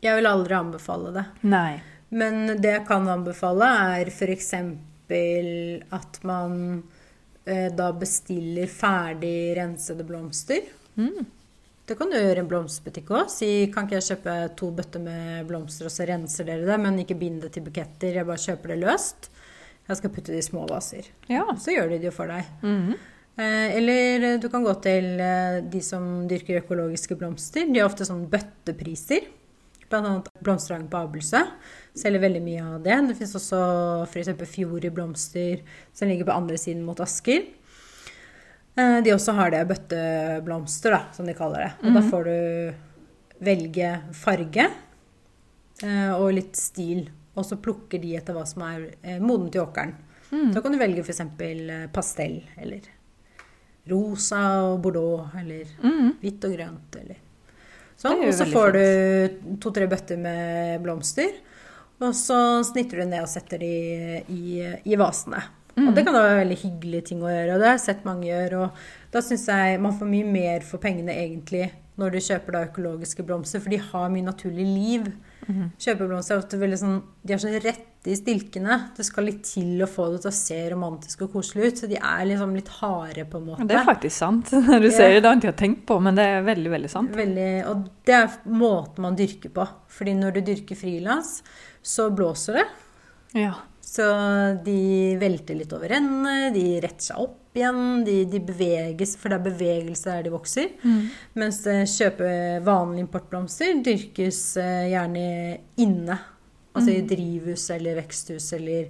Speaker 1: Jeg vil aldri anbefale det.
Speaker 2: Nej.
Speaker 1: Men det jeg kan anbefale, er f.eks. at man eh, da bestiller ferdig rensede blomster.
Speaker 2: Mm.
Speaker 1: Det kan du gjøre i en blomsterbutikk òg. Si kan ikke jeg kjøpe to bøtter med blomster, og så renser dere det, men ikke bind det til buketter. Jeg bare kjøper det løst. Jeg skal putte det i små vaser.
Speaker 2: Ja.
Speaker 1: Så gjør de det jo for deg.
Speaker 2: Mm.
Speaker 1: Eh, Eller du kan gå til eh, de som dyrker økologiske blomster. De har ofte sånn bøttepriser. Blant annet Blomsterhagen på Abelsø selger veldig mye av det. Det fins også f.eks. Fjord i blomster som ligger på andre siden mot Asker. Eh, De også har det bøtteblomster, da, som de kaller det. Og da får du velge farge eh, og litt stil. Og så plukker de etter hva som er eh, modent i åkeren. Så kan du velge f.eks. pastell eller rosa og bordeaux eller
Speaker 2: Mm.
Speaker 1: hvitt og grønt eller Sånn, og så
Speaker 2: får
Speaker 1: får du to-tre bøtter med blomster. Og så snitter du ned og setter de i, i vasene. Og det kan da være veldig hyggelige ting å gjøre, og det har jeg sett mange gjøre. Og da syns jeg man får mye mer for pengene egentlig når du kjøper da økologiske blomster, for de har mye naturlig liv. Kjøpeblomster er ofte veldig sånn De er så rette i stilkene. Det skal litt til å få det til å se romantisk og koselig ut. Så de er liksom litt harde, på en måte.
Speaker 2: Det er faktisk sant. Når du
Speaker 1: Ja.
Speaker 2: ser det, det har jeg ikke tenkt på, men det er veldig, veldig sant.
Speaker 1: Veldig, og det er måten man dyrker på. Fordi når du dyrker frilans, så blåser det.
Speaker 2: Ja.
Speaker 1: Så de velter litt over ende, de retter seg opp igjen, de, de beveges, for det er bevegelse der de vokser. Mens kjøpe vanlige importblomster dyrkes eh, gjerne inne. Altså i drivhus eller veksthus, eller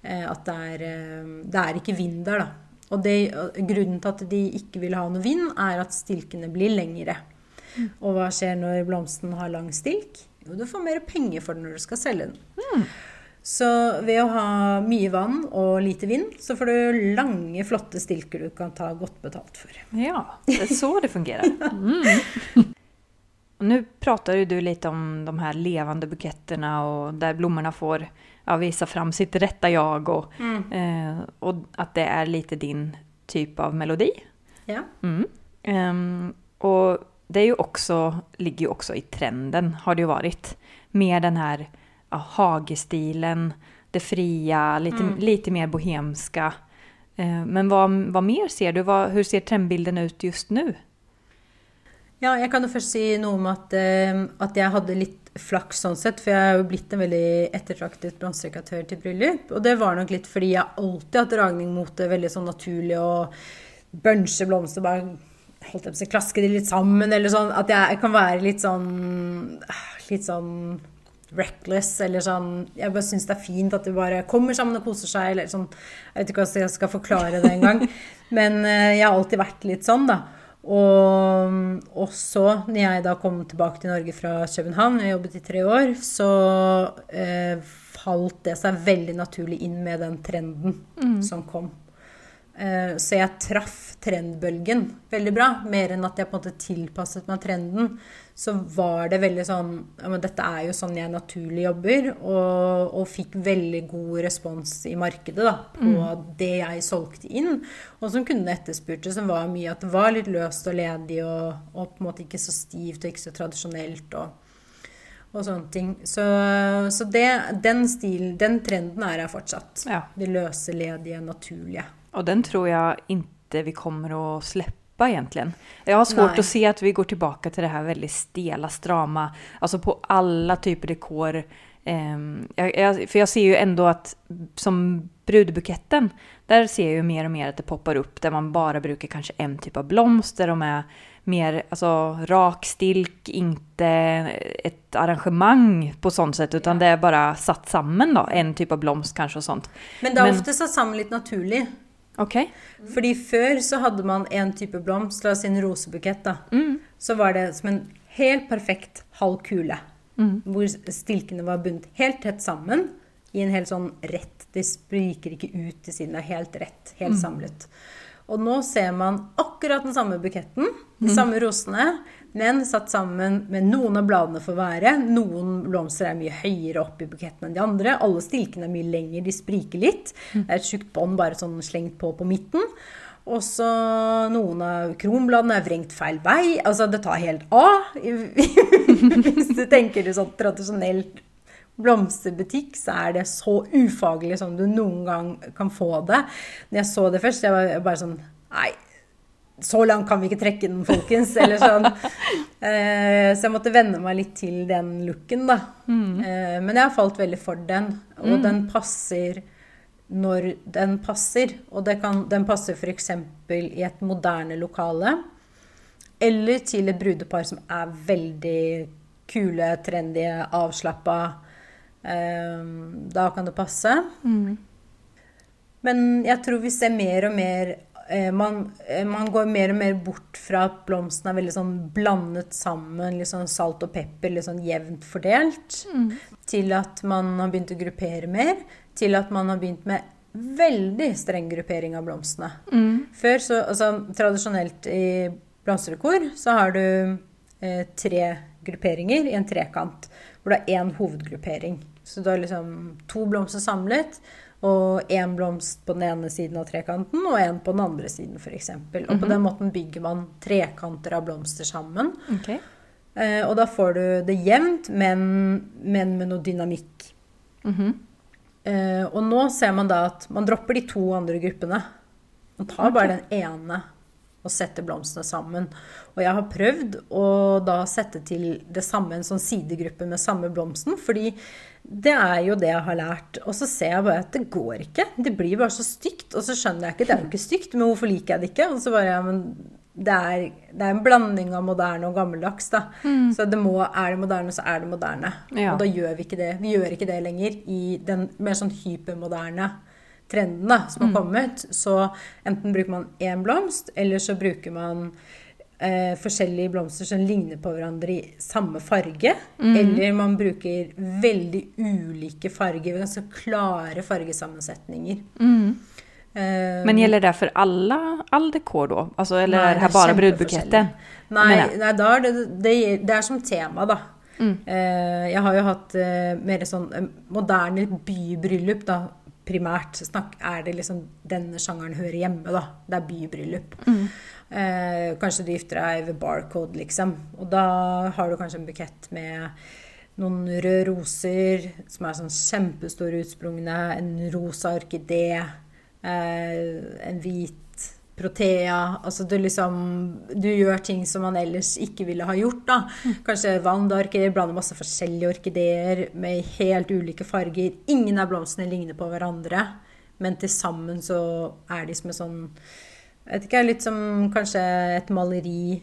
Speaker 1: eh, at det er eh, Det er ikke vind der, da. Og det, grunnen til at de ikke vil ha noe vind, er at stilkene blir lengre. Og hva skjer når blomsten har lang stilk? Jo, du får mer penger for den når du skal selge den. Så ved å ha mye vann og lite vind, så får du lange, flotte stilker du kan ta godt betalt for.
Speaker 2: Ja, det er så det fungerer. Mm. Nå prater du litt om de her levende bukettene, og der blommene får ja, vise fram sitt rette jeg, og, mm. eh, og, at det er litt din typ av melodi.
Speaker 1: Ja.
Speaker 2: Mm. Um, och det är ju också, ligger ju också i trenden, har det ju varit. Med den här ja, hagestilen, det fria, lite, lite mer bohemska. Eh, men hva, vad mer ser du? Vad, hur ser trendbilden ut just nå?
Speaker 1: Ja, jeg kan jo først si noe om at, eh, at jeg hadde litt flaks sånn sett, for jeg er jo blitt en veldig ettertraktet bronserekatør til bryllup. Og det var nok litt fordi jeg alltid har hatt dragning mot det veldig sånn naturlig å bunche blomster, bare holdt jeg på å klaske de litt sammen, eller sånn. At jeg kan være litt sånn Litt sånn reckless, eller sånn Jeg bare syns det er fint at de bare kommer sammen og koser seg, eller sånn Jeg vet ikke hvordan jeg skal forklare det engang. Men eh, jeg har alltid vært litt sånn, da. Og, og så, når jeg da kom tilbake til Norge fra København, jeg jobbet i tre år, så eh, falt det seg veldig naturlig inn med den trenden som kom. Eh, så jeg traff trendbølgen veldig bra. Mer enn at jeg på en måte tilpasset meg trenden. Så var det veldig sånn ja, men Dette er jo sånn jeg naturlig jobber. Og, og fikk veldig god respons i markedet da, på det jeg solgte inn. Og som kundene etterspurte, som var mye at det var litt løst og ledig og, og på en måte ikke så stivt og ikke så tradisjonelt. og og sånne ting. Så, så det, den stilen, den trenden er her fortsatt.
Speaker 2: Ja.
Speaker 1: Det løse, ledige, naturlige.
Speaker 2: Och den tror jag inte vi kommer att släppa egentligen. Jag har svårt
Speaker 1: Nej.
Speaker 2: att se att vi går tillbaka till det här väldigt stela, strama, alltså på alla typer dekor. Um, jag, jag, för jag ser ju ändå att som brudbuketten, där ser jag ju mer och mer att det poppar upp där man bara brukar kanske en typ av blomster. De är mer alltså, rak stilk, inte ett arrangemang på sånt sätt, utan det är bara satt sammen, da. en typ av blomst kanskje, og sånt.
Speaker 1: Men det er
Speaker 2: Men-
Speaker 1: ofte satt sammen litt naturlig.
Speaker 2: Okej?
Speaker 1: Fordi før så hadde man en type blomst, la oss si en rosebukett, da. Så var det som en helt perfekt halv kule. Hvor stilkene var bundet helt tett sammen i en helt sånn rett. Det spriker ikke ut til siden, det er helt rett, helt samlet. Og nå ser man akkurat den samme buketten, de samme rosene, men satt sammen med noen av bladene for være. Noen blomster er mye høyere opp i buketten enn de andre. Alle stilkene er mye lenger, de spriker litt. Det er et tjukt bånd bare sånn slengt på på midten. Og så noen av kronbladene er vrengt feil vei. Altså, det tar helt av. Hvis du tenker det sånn tradisjonelt blomsterbutikk, så er det så ufaglig som du noen gang kan få det. Når jeg så det først, jeg var bare sånn Nei, så langt kan vi ikke trekke den, folkens. Eller sånn. Eh, Så jeg måtte venne meg litt til den looken, da. Mm. Men jeg har falt veldig for den. Og den passer når den passer. Og det kan, den passer f.eks. i et moderne lokale. Eller til et brudepar som er veldig kule, trendy, avslappa. Eh, Da kan det passe. Men jeg tror vi ser mer og mer eh, man, eh, man går mer og mer bort fra at blomstene er veldig sånn blandet sammen, litt sånn salt og pepper, litt sånn jevnt fordelt, til at man har begynt å gruppere mer, til at man har begynt med veldig streng gruppering av blomstene. Før så, altså tradisjonelt i blomsterdekor så har du eh, tre grupperinger i en trekant. Hvor det er én hovedgruppering. Så du har liksom to blomster samlet. Og én blomst på den ene siden av trekanten og én på den andre siden f.eks. Og på den måten bygger man trekanter av blomster sammen.
Speaker 2: Okay.
Speaker 1: Eh, og da får du det jevnt, men, men med noe dynamikk.
Speaker 2: Mhm.
Speaker 1: Eh, og nå ser man da at man dropper de to andre gruppene. Man tar bare den ene og sette blomstene sammen. Og jeg har prøvd å da sette til det samme, en sånn sidegruppe med samme blomsten, fordi det er jo det jeg har lært. Og så ser jeg bare at det går ikke. Det blir bare så stygt. Og så skjønner jeg ikke, det er jo ikke stygt, men hvorfor liker jeg det ikke? Og så bare, ja, men det er, det er en blanding av moderne og gammeldags, da. Så det må, er det moderne, så er det moderne.
Speaker 2: Ja.
Speaker 1: Og da gjør vi ikke det. Vi gjør ikke det lenger i den mer sånn hypermoderne trenden da, som har kommet. Så enten bruker man én blomst, eller så bruker man eh, forskjellige blomster som ligner på hverandre i samme farge. Eller man bruker veldig ulike farger, ganske klare fargesammensetninger. Eh,
Speaker 2: Men gjelder det for alle, all dekor da? Altså, eller
Speaker 1: Nei, er
Speaker 2: det
Speaker 1: bare
Speaker 2: brudbuketten?
Speaker 1: Nei, nei da er det, det, det er som tema, da.
Speaker 2: Mm.
Speaker 1: Eh, jeg har jo hatt eh, mer sånn moderne bybryllup, da. Primært snakk, er det liksom denne sjangeren hører hjemme, da. Det er bybryllup.
Speaker 2: Mm.
Speaker 1: Eh, kanskje du gifter deg ved barcode, liksom. Og da har du kanskje en bukett med noen røde roser som er sånn kjempestore utsprungne, en rosa orkidé, eh, en hvit protea. Altså du liksom Du gjør ting som man ellers ikke ville ha gjort, da. Kanskje vandarkideer, blander masse forskjellige orkideer med helt ulike farger. Ingen av blomstene ligner på hverandre, men til sammen så er de som en sånn jeg vet ikke, litt som kanskje et maleri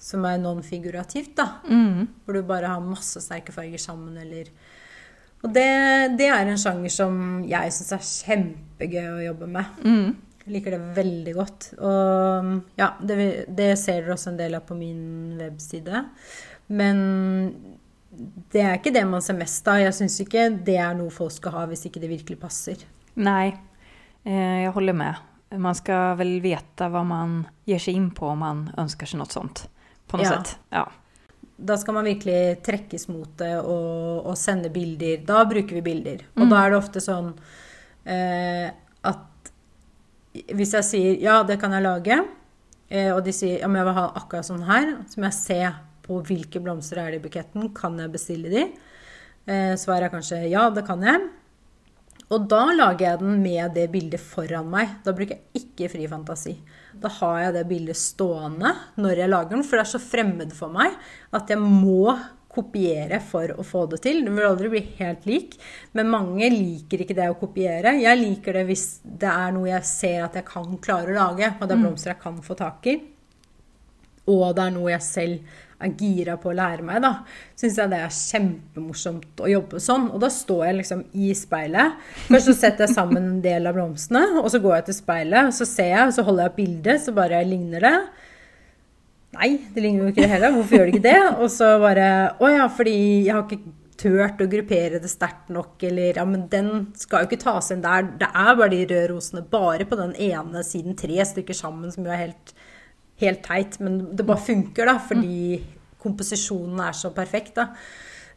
Speaker 1: som er non-figurativt, da.
Speaker 2: Mm.
Speaker 1: Hvor du bare har masse sterke farger sammen, eller Og det, det er en sjanger som jeg syns er kjempegøy å jobbe med.
Speaker 2: Mm.
Speaker 1: Jeg liker det veldig godt. Og ja, det, det ser dere også en del av på min webside. Men det er ikke det man ser mest av. Jeg syns ikke det er noe folk skal ha hvis ikke det virkelig passer.
Speaker 2: Nei, jeg holder med. Man skal vel vite hva man gir seg inn på om man ønsker seg noe sånt. På noe
Speaker 1: Ja.
Speaker 2: sett. Ja.
Speaker 1: Da skal man virkelig trekkes mot det og, og sende bilder. Da bruker vi bilder. Og da er det ofte sånn eh, at hvis jeg sier ja, det kan jeg lage, eh, og de sier ja, men jeg vil ha akkurat sånn her, så må jeg se på hvilke blomster er det i buketten. Kan jeg bestille de? Eh, svaret er kanskje ja, det kan jeg. Og da lager jeg den med det bildet foran meg. Da bruker jeg ikke fri fantasi. Da har jeg det bildet stående når jeg lager den, for det er så fremmed for meg at jeg må kopiere for å få det til. Det vil aldri bli helt lik, men mange liker ikke det å kopiere. Jeg liker det hvis det er noe jeg ser at jeg kan klare å lage, og det er blomster jeg kan få tak i. Og det er noe jeg selv er gira på å lære meg, da, syns jeg det er kjempemorsomt å jobbe sånn. Og da står jeg liksom i speilet. Først så setter jeg sammen en del av blomstene, og så går jeg til speilet, så ser jeg, og så holder jeg opp bildet, så bare ligner det. Nei, det ligner jo ikke det heller. Hvorfor gjør det ikke det? Og så bare Å ja, fordi jeg har ikke turt å gruppere det sterkt nok, eller Ja, men den skal jo ikke tas inn der. Det er bare de røde rosene bare på den ene siden, tre stykker sammen, som jo er helt, helt teit. Men det bare funker, da, fordi komposisjonen er så perfekt, da.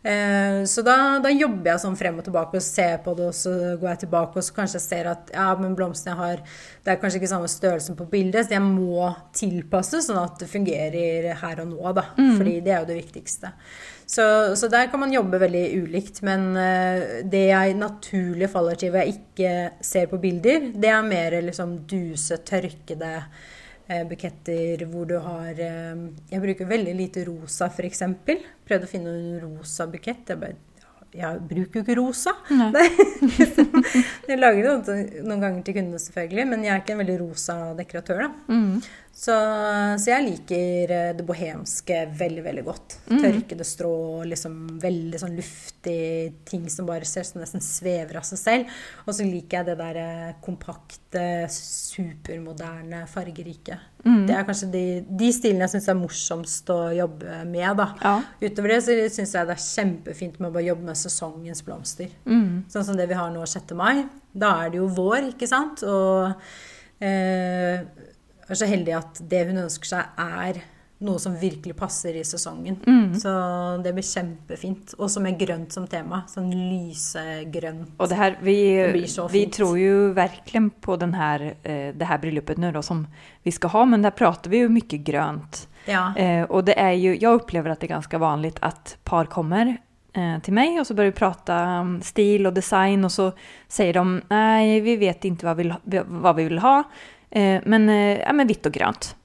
Speaker 1: Eh, Så da, da jobber jeg sånn frem og tilbake og ser på det, og så går jeg tilbake og så kanskje jeg ser at ja, men blomstene jeg har, det er kanskje ikke samme størrelsen på bildet, så jeg må tilpasse sånn at det fungerer her og nå, da. Fordi det er jo det viktigste. Så, så der kan man jobbe veldig ulikt. Men eh, det jeg naturlig faller til hvor jeg ikke ser på bilder, det er mer liksom duse, tørkede buketter hvor du har eh, Jeg bruker veldig lite rosa, f.eks. Prøvde å finne en rosa bukett. Jeg bare jeg bruker jo ikke rosa. Nei. jeg lager det noen ganger til kundene, selvfølgelig, men jeg er ikke en veldig rosa dekoratør. da.
Speaker 2: Mm.
Speaker 1: Så, så jeg liker eh, det bohemske veldig, veldig godt. Tørkede strå, liksom veldig sånn luftig ting som bare ser som nesten svever av seg selv. Og så liker jeg det der eh, kompakte, supermoderne, fargerike. Det er kanskje de, de stilene jeg syns er morsomst å jobbe med, da.
Speaker 2: Ja.
Speaker 1: Utover det så syns jeg det er kjempefint med å bare jobbe med sesongens blomster.
Speaker 2: Mm.
Speaker 1: Sånn som det vi har nå 6. mai. Da er det jo vår, ikke sant? Og eh, er så heldig at det hun ønsker seg, er noe som virkelig passer i sesongen.
Speaker 2: Mm.
Speaker 1: Så det blir kjempefint. Og som er grønt som tema. Sånn lysegrønt.
Speaker 2: Og det her, vi,
Speaker 1: Det blir så
Speaker 2: vi tror jo virkelig på den här, eh, det her bryllupet nå, som vi skal ha, men der prater vi jo mye grønt.
Speaker 1: Ja.
Speaker 2: Eh, og det er jo, jeg opplever at det er ganske vanlig at par kommer eh, til meg, og så bør vi prate om stil og design og så sier de nei, vi vet ikke hva vi, vad vi vil ha, men, eh, ja, men vitt og grønt.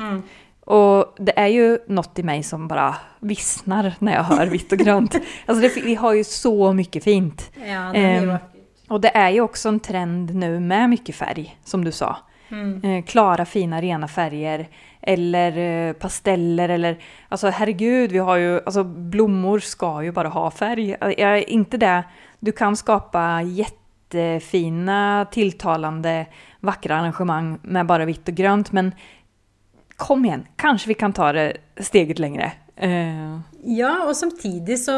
Speaker 1: Mm.
Speaker 2: Og det er jo noe i meg som bare visner når jeg hører vitt og grønt. altså det, vi har jo så mye fint.
Speaker 1: ja, det blir vakkert.
Speaker 2: Och det er jo også en trend nå med mye farg, som du sa.
Speaker 1: Mm.
Speaker 2: Eh, klara, fina, rena färger. Eller eh, pasteller eller... altså, herregud, vi har jo altså, blommor skal jo bare ha färg. Eh, Jag är det. Du kan skapa jättefina, tilltalande, vackra arrangemang med bara vitt och grönt. Men kom igen, kanske vi kan ta det steget längre.
Speaker 1: Ja, og samtidig så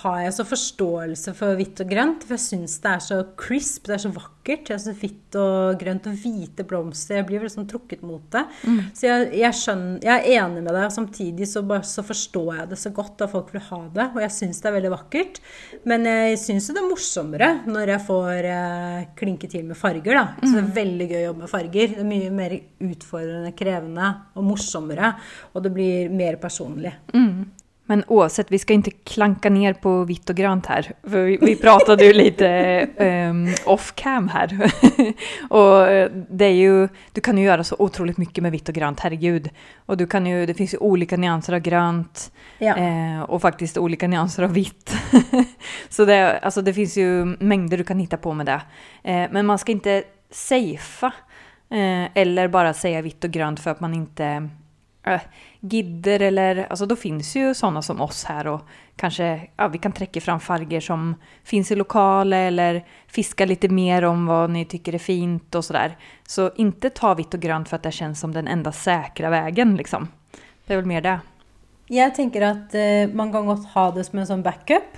Speaker 1: har jeg så forståelse for hvitt og grønt. For jeg syns det er så crisp, det er så vakkert. Jeg så Hvitt og grønt og hvite blomster. Jeg blir liksom trukket mot det. Så jeg, jeg skjønner Jeg er enig med deg, og samtidig så, bare, så forstår jeg det så godt at folk vil ha det. Og jeg syns det er veldig vakkert. Men jeg syns jo det er morsommere når jeg får eh, klinke til med farger, da. Så det er veldig gøy å jobbe med farger. Det er mye mer utfordrende, krevende og morsommere. Og det blir mer personlig.
Speaker 2: Men oavsett, vi ska inte klanka ner på vitt och grönt här. För vi, vi pratade ju lite um, off cam här. och eh, det är ju, du kan ju göra så otroligt mycket med vitt och grönt, herregud. Och du kan ju, det finns ju olika nyanser av grönt
Speaker 1: Ja.
Speaker 2: eh, och faktiskt olika nyanser av vitt. så det, alltså det finns ju mängder du kan hitta på med det. Eh, men man ska inte safea eh, eller bara säga vitt och grönt för att man inte äh, gidder eller, alltså då finns ju sådana som oss här och kanske, ja vi kan trekke fram farger som finns i lokalet- eller fiska lite mer om vad ni tycker är fint och sådär. Så inte ta vitt och grönt för att det känns som den enda säkra vägen liksom. Det är väl mer det.
Speaker 1: Jeg tenker at eh, man kan godt ha det som en sånn backup.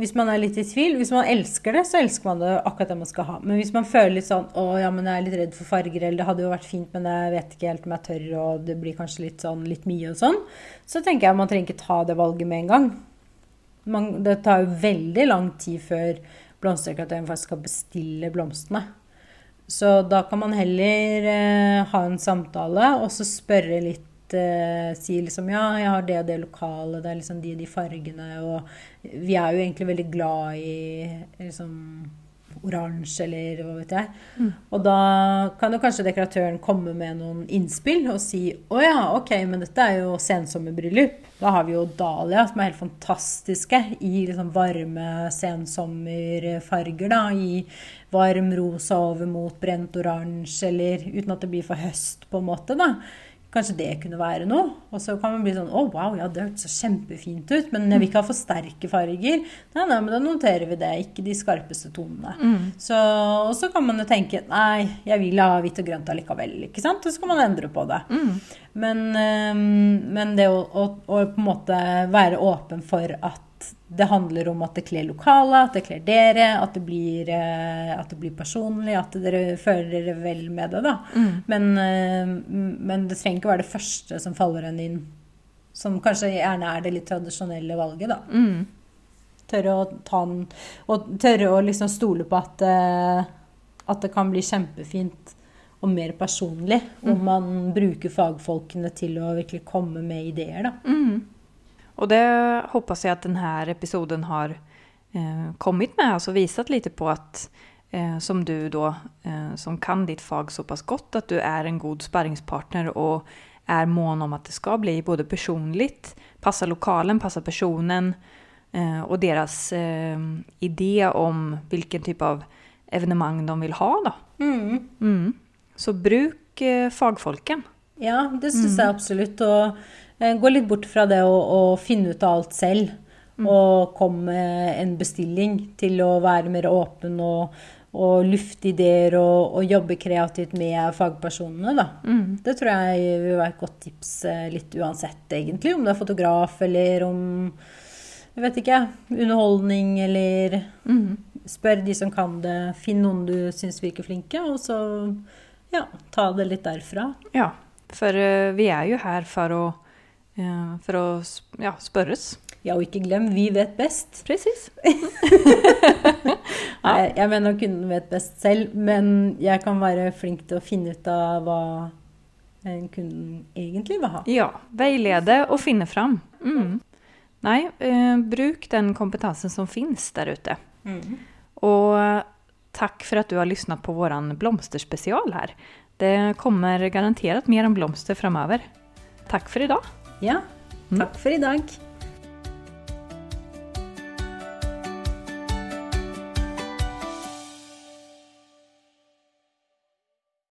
Speaker 1: Hvis man er litt i tvil. Hvis man elsker det, så elsker man det akkurat det man skal ha. Men hvis man føler litt sånn å ja, men jeg er litt redd for farger, eller det hadde jo vært fint, men jeg vet ikke helt om jeg tør, og det blir kanskje litt sånn litt mye og sånn, så tenker jeg man trenger ikke ta det valget med en gang. Man, det tar jo veldig lang tid før blomsterdekoratøren faktisk skal bestille blomstene. Så da kan man heller eh, ha en samtale og så spørre litt eh, Si liksom ja, jeg har det og det lokalet, det er liksom de og de fargene, og vi er jo egentlig veldig glad i liksom oransje eller hva vet jeg. Og da kan jo kanskje dekoratøren komme med noen innspill og si å ja, ok, men dette er jo sensommerbryllup. Da har vi jo dahlia som er helt fantastiske i liksom varme sensommerfarger. da, I varm rosa over mot brent oransje, eller uten at det blir for høst, på en måte. da. Kanskje det kunne være noe. Og så kan man bli sånn Å, wow, ja, det hørtes kjempefint ut. Men jeg vil ikke ha for sterke farger. Nei, nei, men da noterer vi det. Ikke de skarpeste tonene. Så, og så kan man jo tenke Nei, jeg vil ha hvitt og grønt allikevel. Ikke sant? Og så kan man endre på det. Men, men det å, å, å på en måte være åpen for at det handler om at det kler lokalet, at det kler dere, at det blir, eh, at det blir personlig, at dere føler dere vel med det. da. Men, eh, men det trenger ikke være det første som faller en inn, som kanskje gjerne er det litt tradisjonelle valget. da.
Speaker 2: Mm.
Speaker 1: Tørre å ta den, og tørre å liksom stole på at, eh, at det kan bli kjempefint og mer personlig om man bruker fagfolkene til å virkelig komme med ideer. da.
Speaker 2: Mm. Och det hoppas jag att den här episoden har eh, kommit med, alltså visat lite på att eh, som du då, eh, som kan ditt fag så pass at att du er en god sparringspartner og er mån om at det skal bli både personligt, passa lokalen, passa personen eh, deres deras eh, idé om hvilken typ av evenemang de vil ha Da.
Speaker 1: Mm.
Speaker 2: Mm. Så bruk eh, fagfolken.
Speaker 1: Ja, det syns jeg absolutt. Og gå litt bort fra det å, å finne ut av alt selv. Og komme med en bestilling til å være mer åpen og, og lufte ideer og, og jobbe kreativt med fagpersonene. Da. Det tror jeg vil være et godt tips eh, litt uansett, egentlig. Om det er fotograf eller om jeg vet ikke, underholdning eller Spør de som kan det. Finn noen du syns virker flinke, og så ja, ta det litt derfra.
Speaker 2: Ja, For eh, vi er jo her for å, eh, for å ja, spørres.
Speaker 1: Ja, og ikke glem, vi vet best.
Speaker 2: Presis. Ja.
Speaker 1: Jeg, jeg mener kunden vet best selv, men jeg kan være flink til å finne ut av hva en kunden egentlig vil ha.
Speaker 2: Ja, veilede og finne fram. Mm. Nei, eh, bruk den kompetansen som finnes der ute. Og eh, takk for at du har lyssnat på våran blomsterspesial her. Det kommer garantert mer om blomster framover. Takk for i idag!
Speaker 1: Ja, takk for i dag.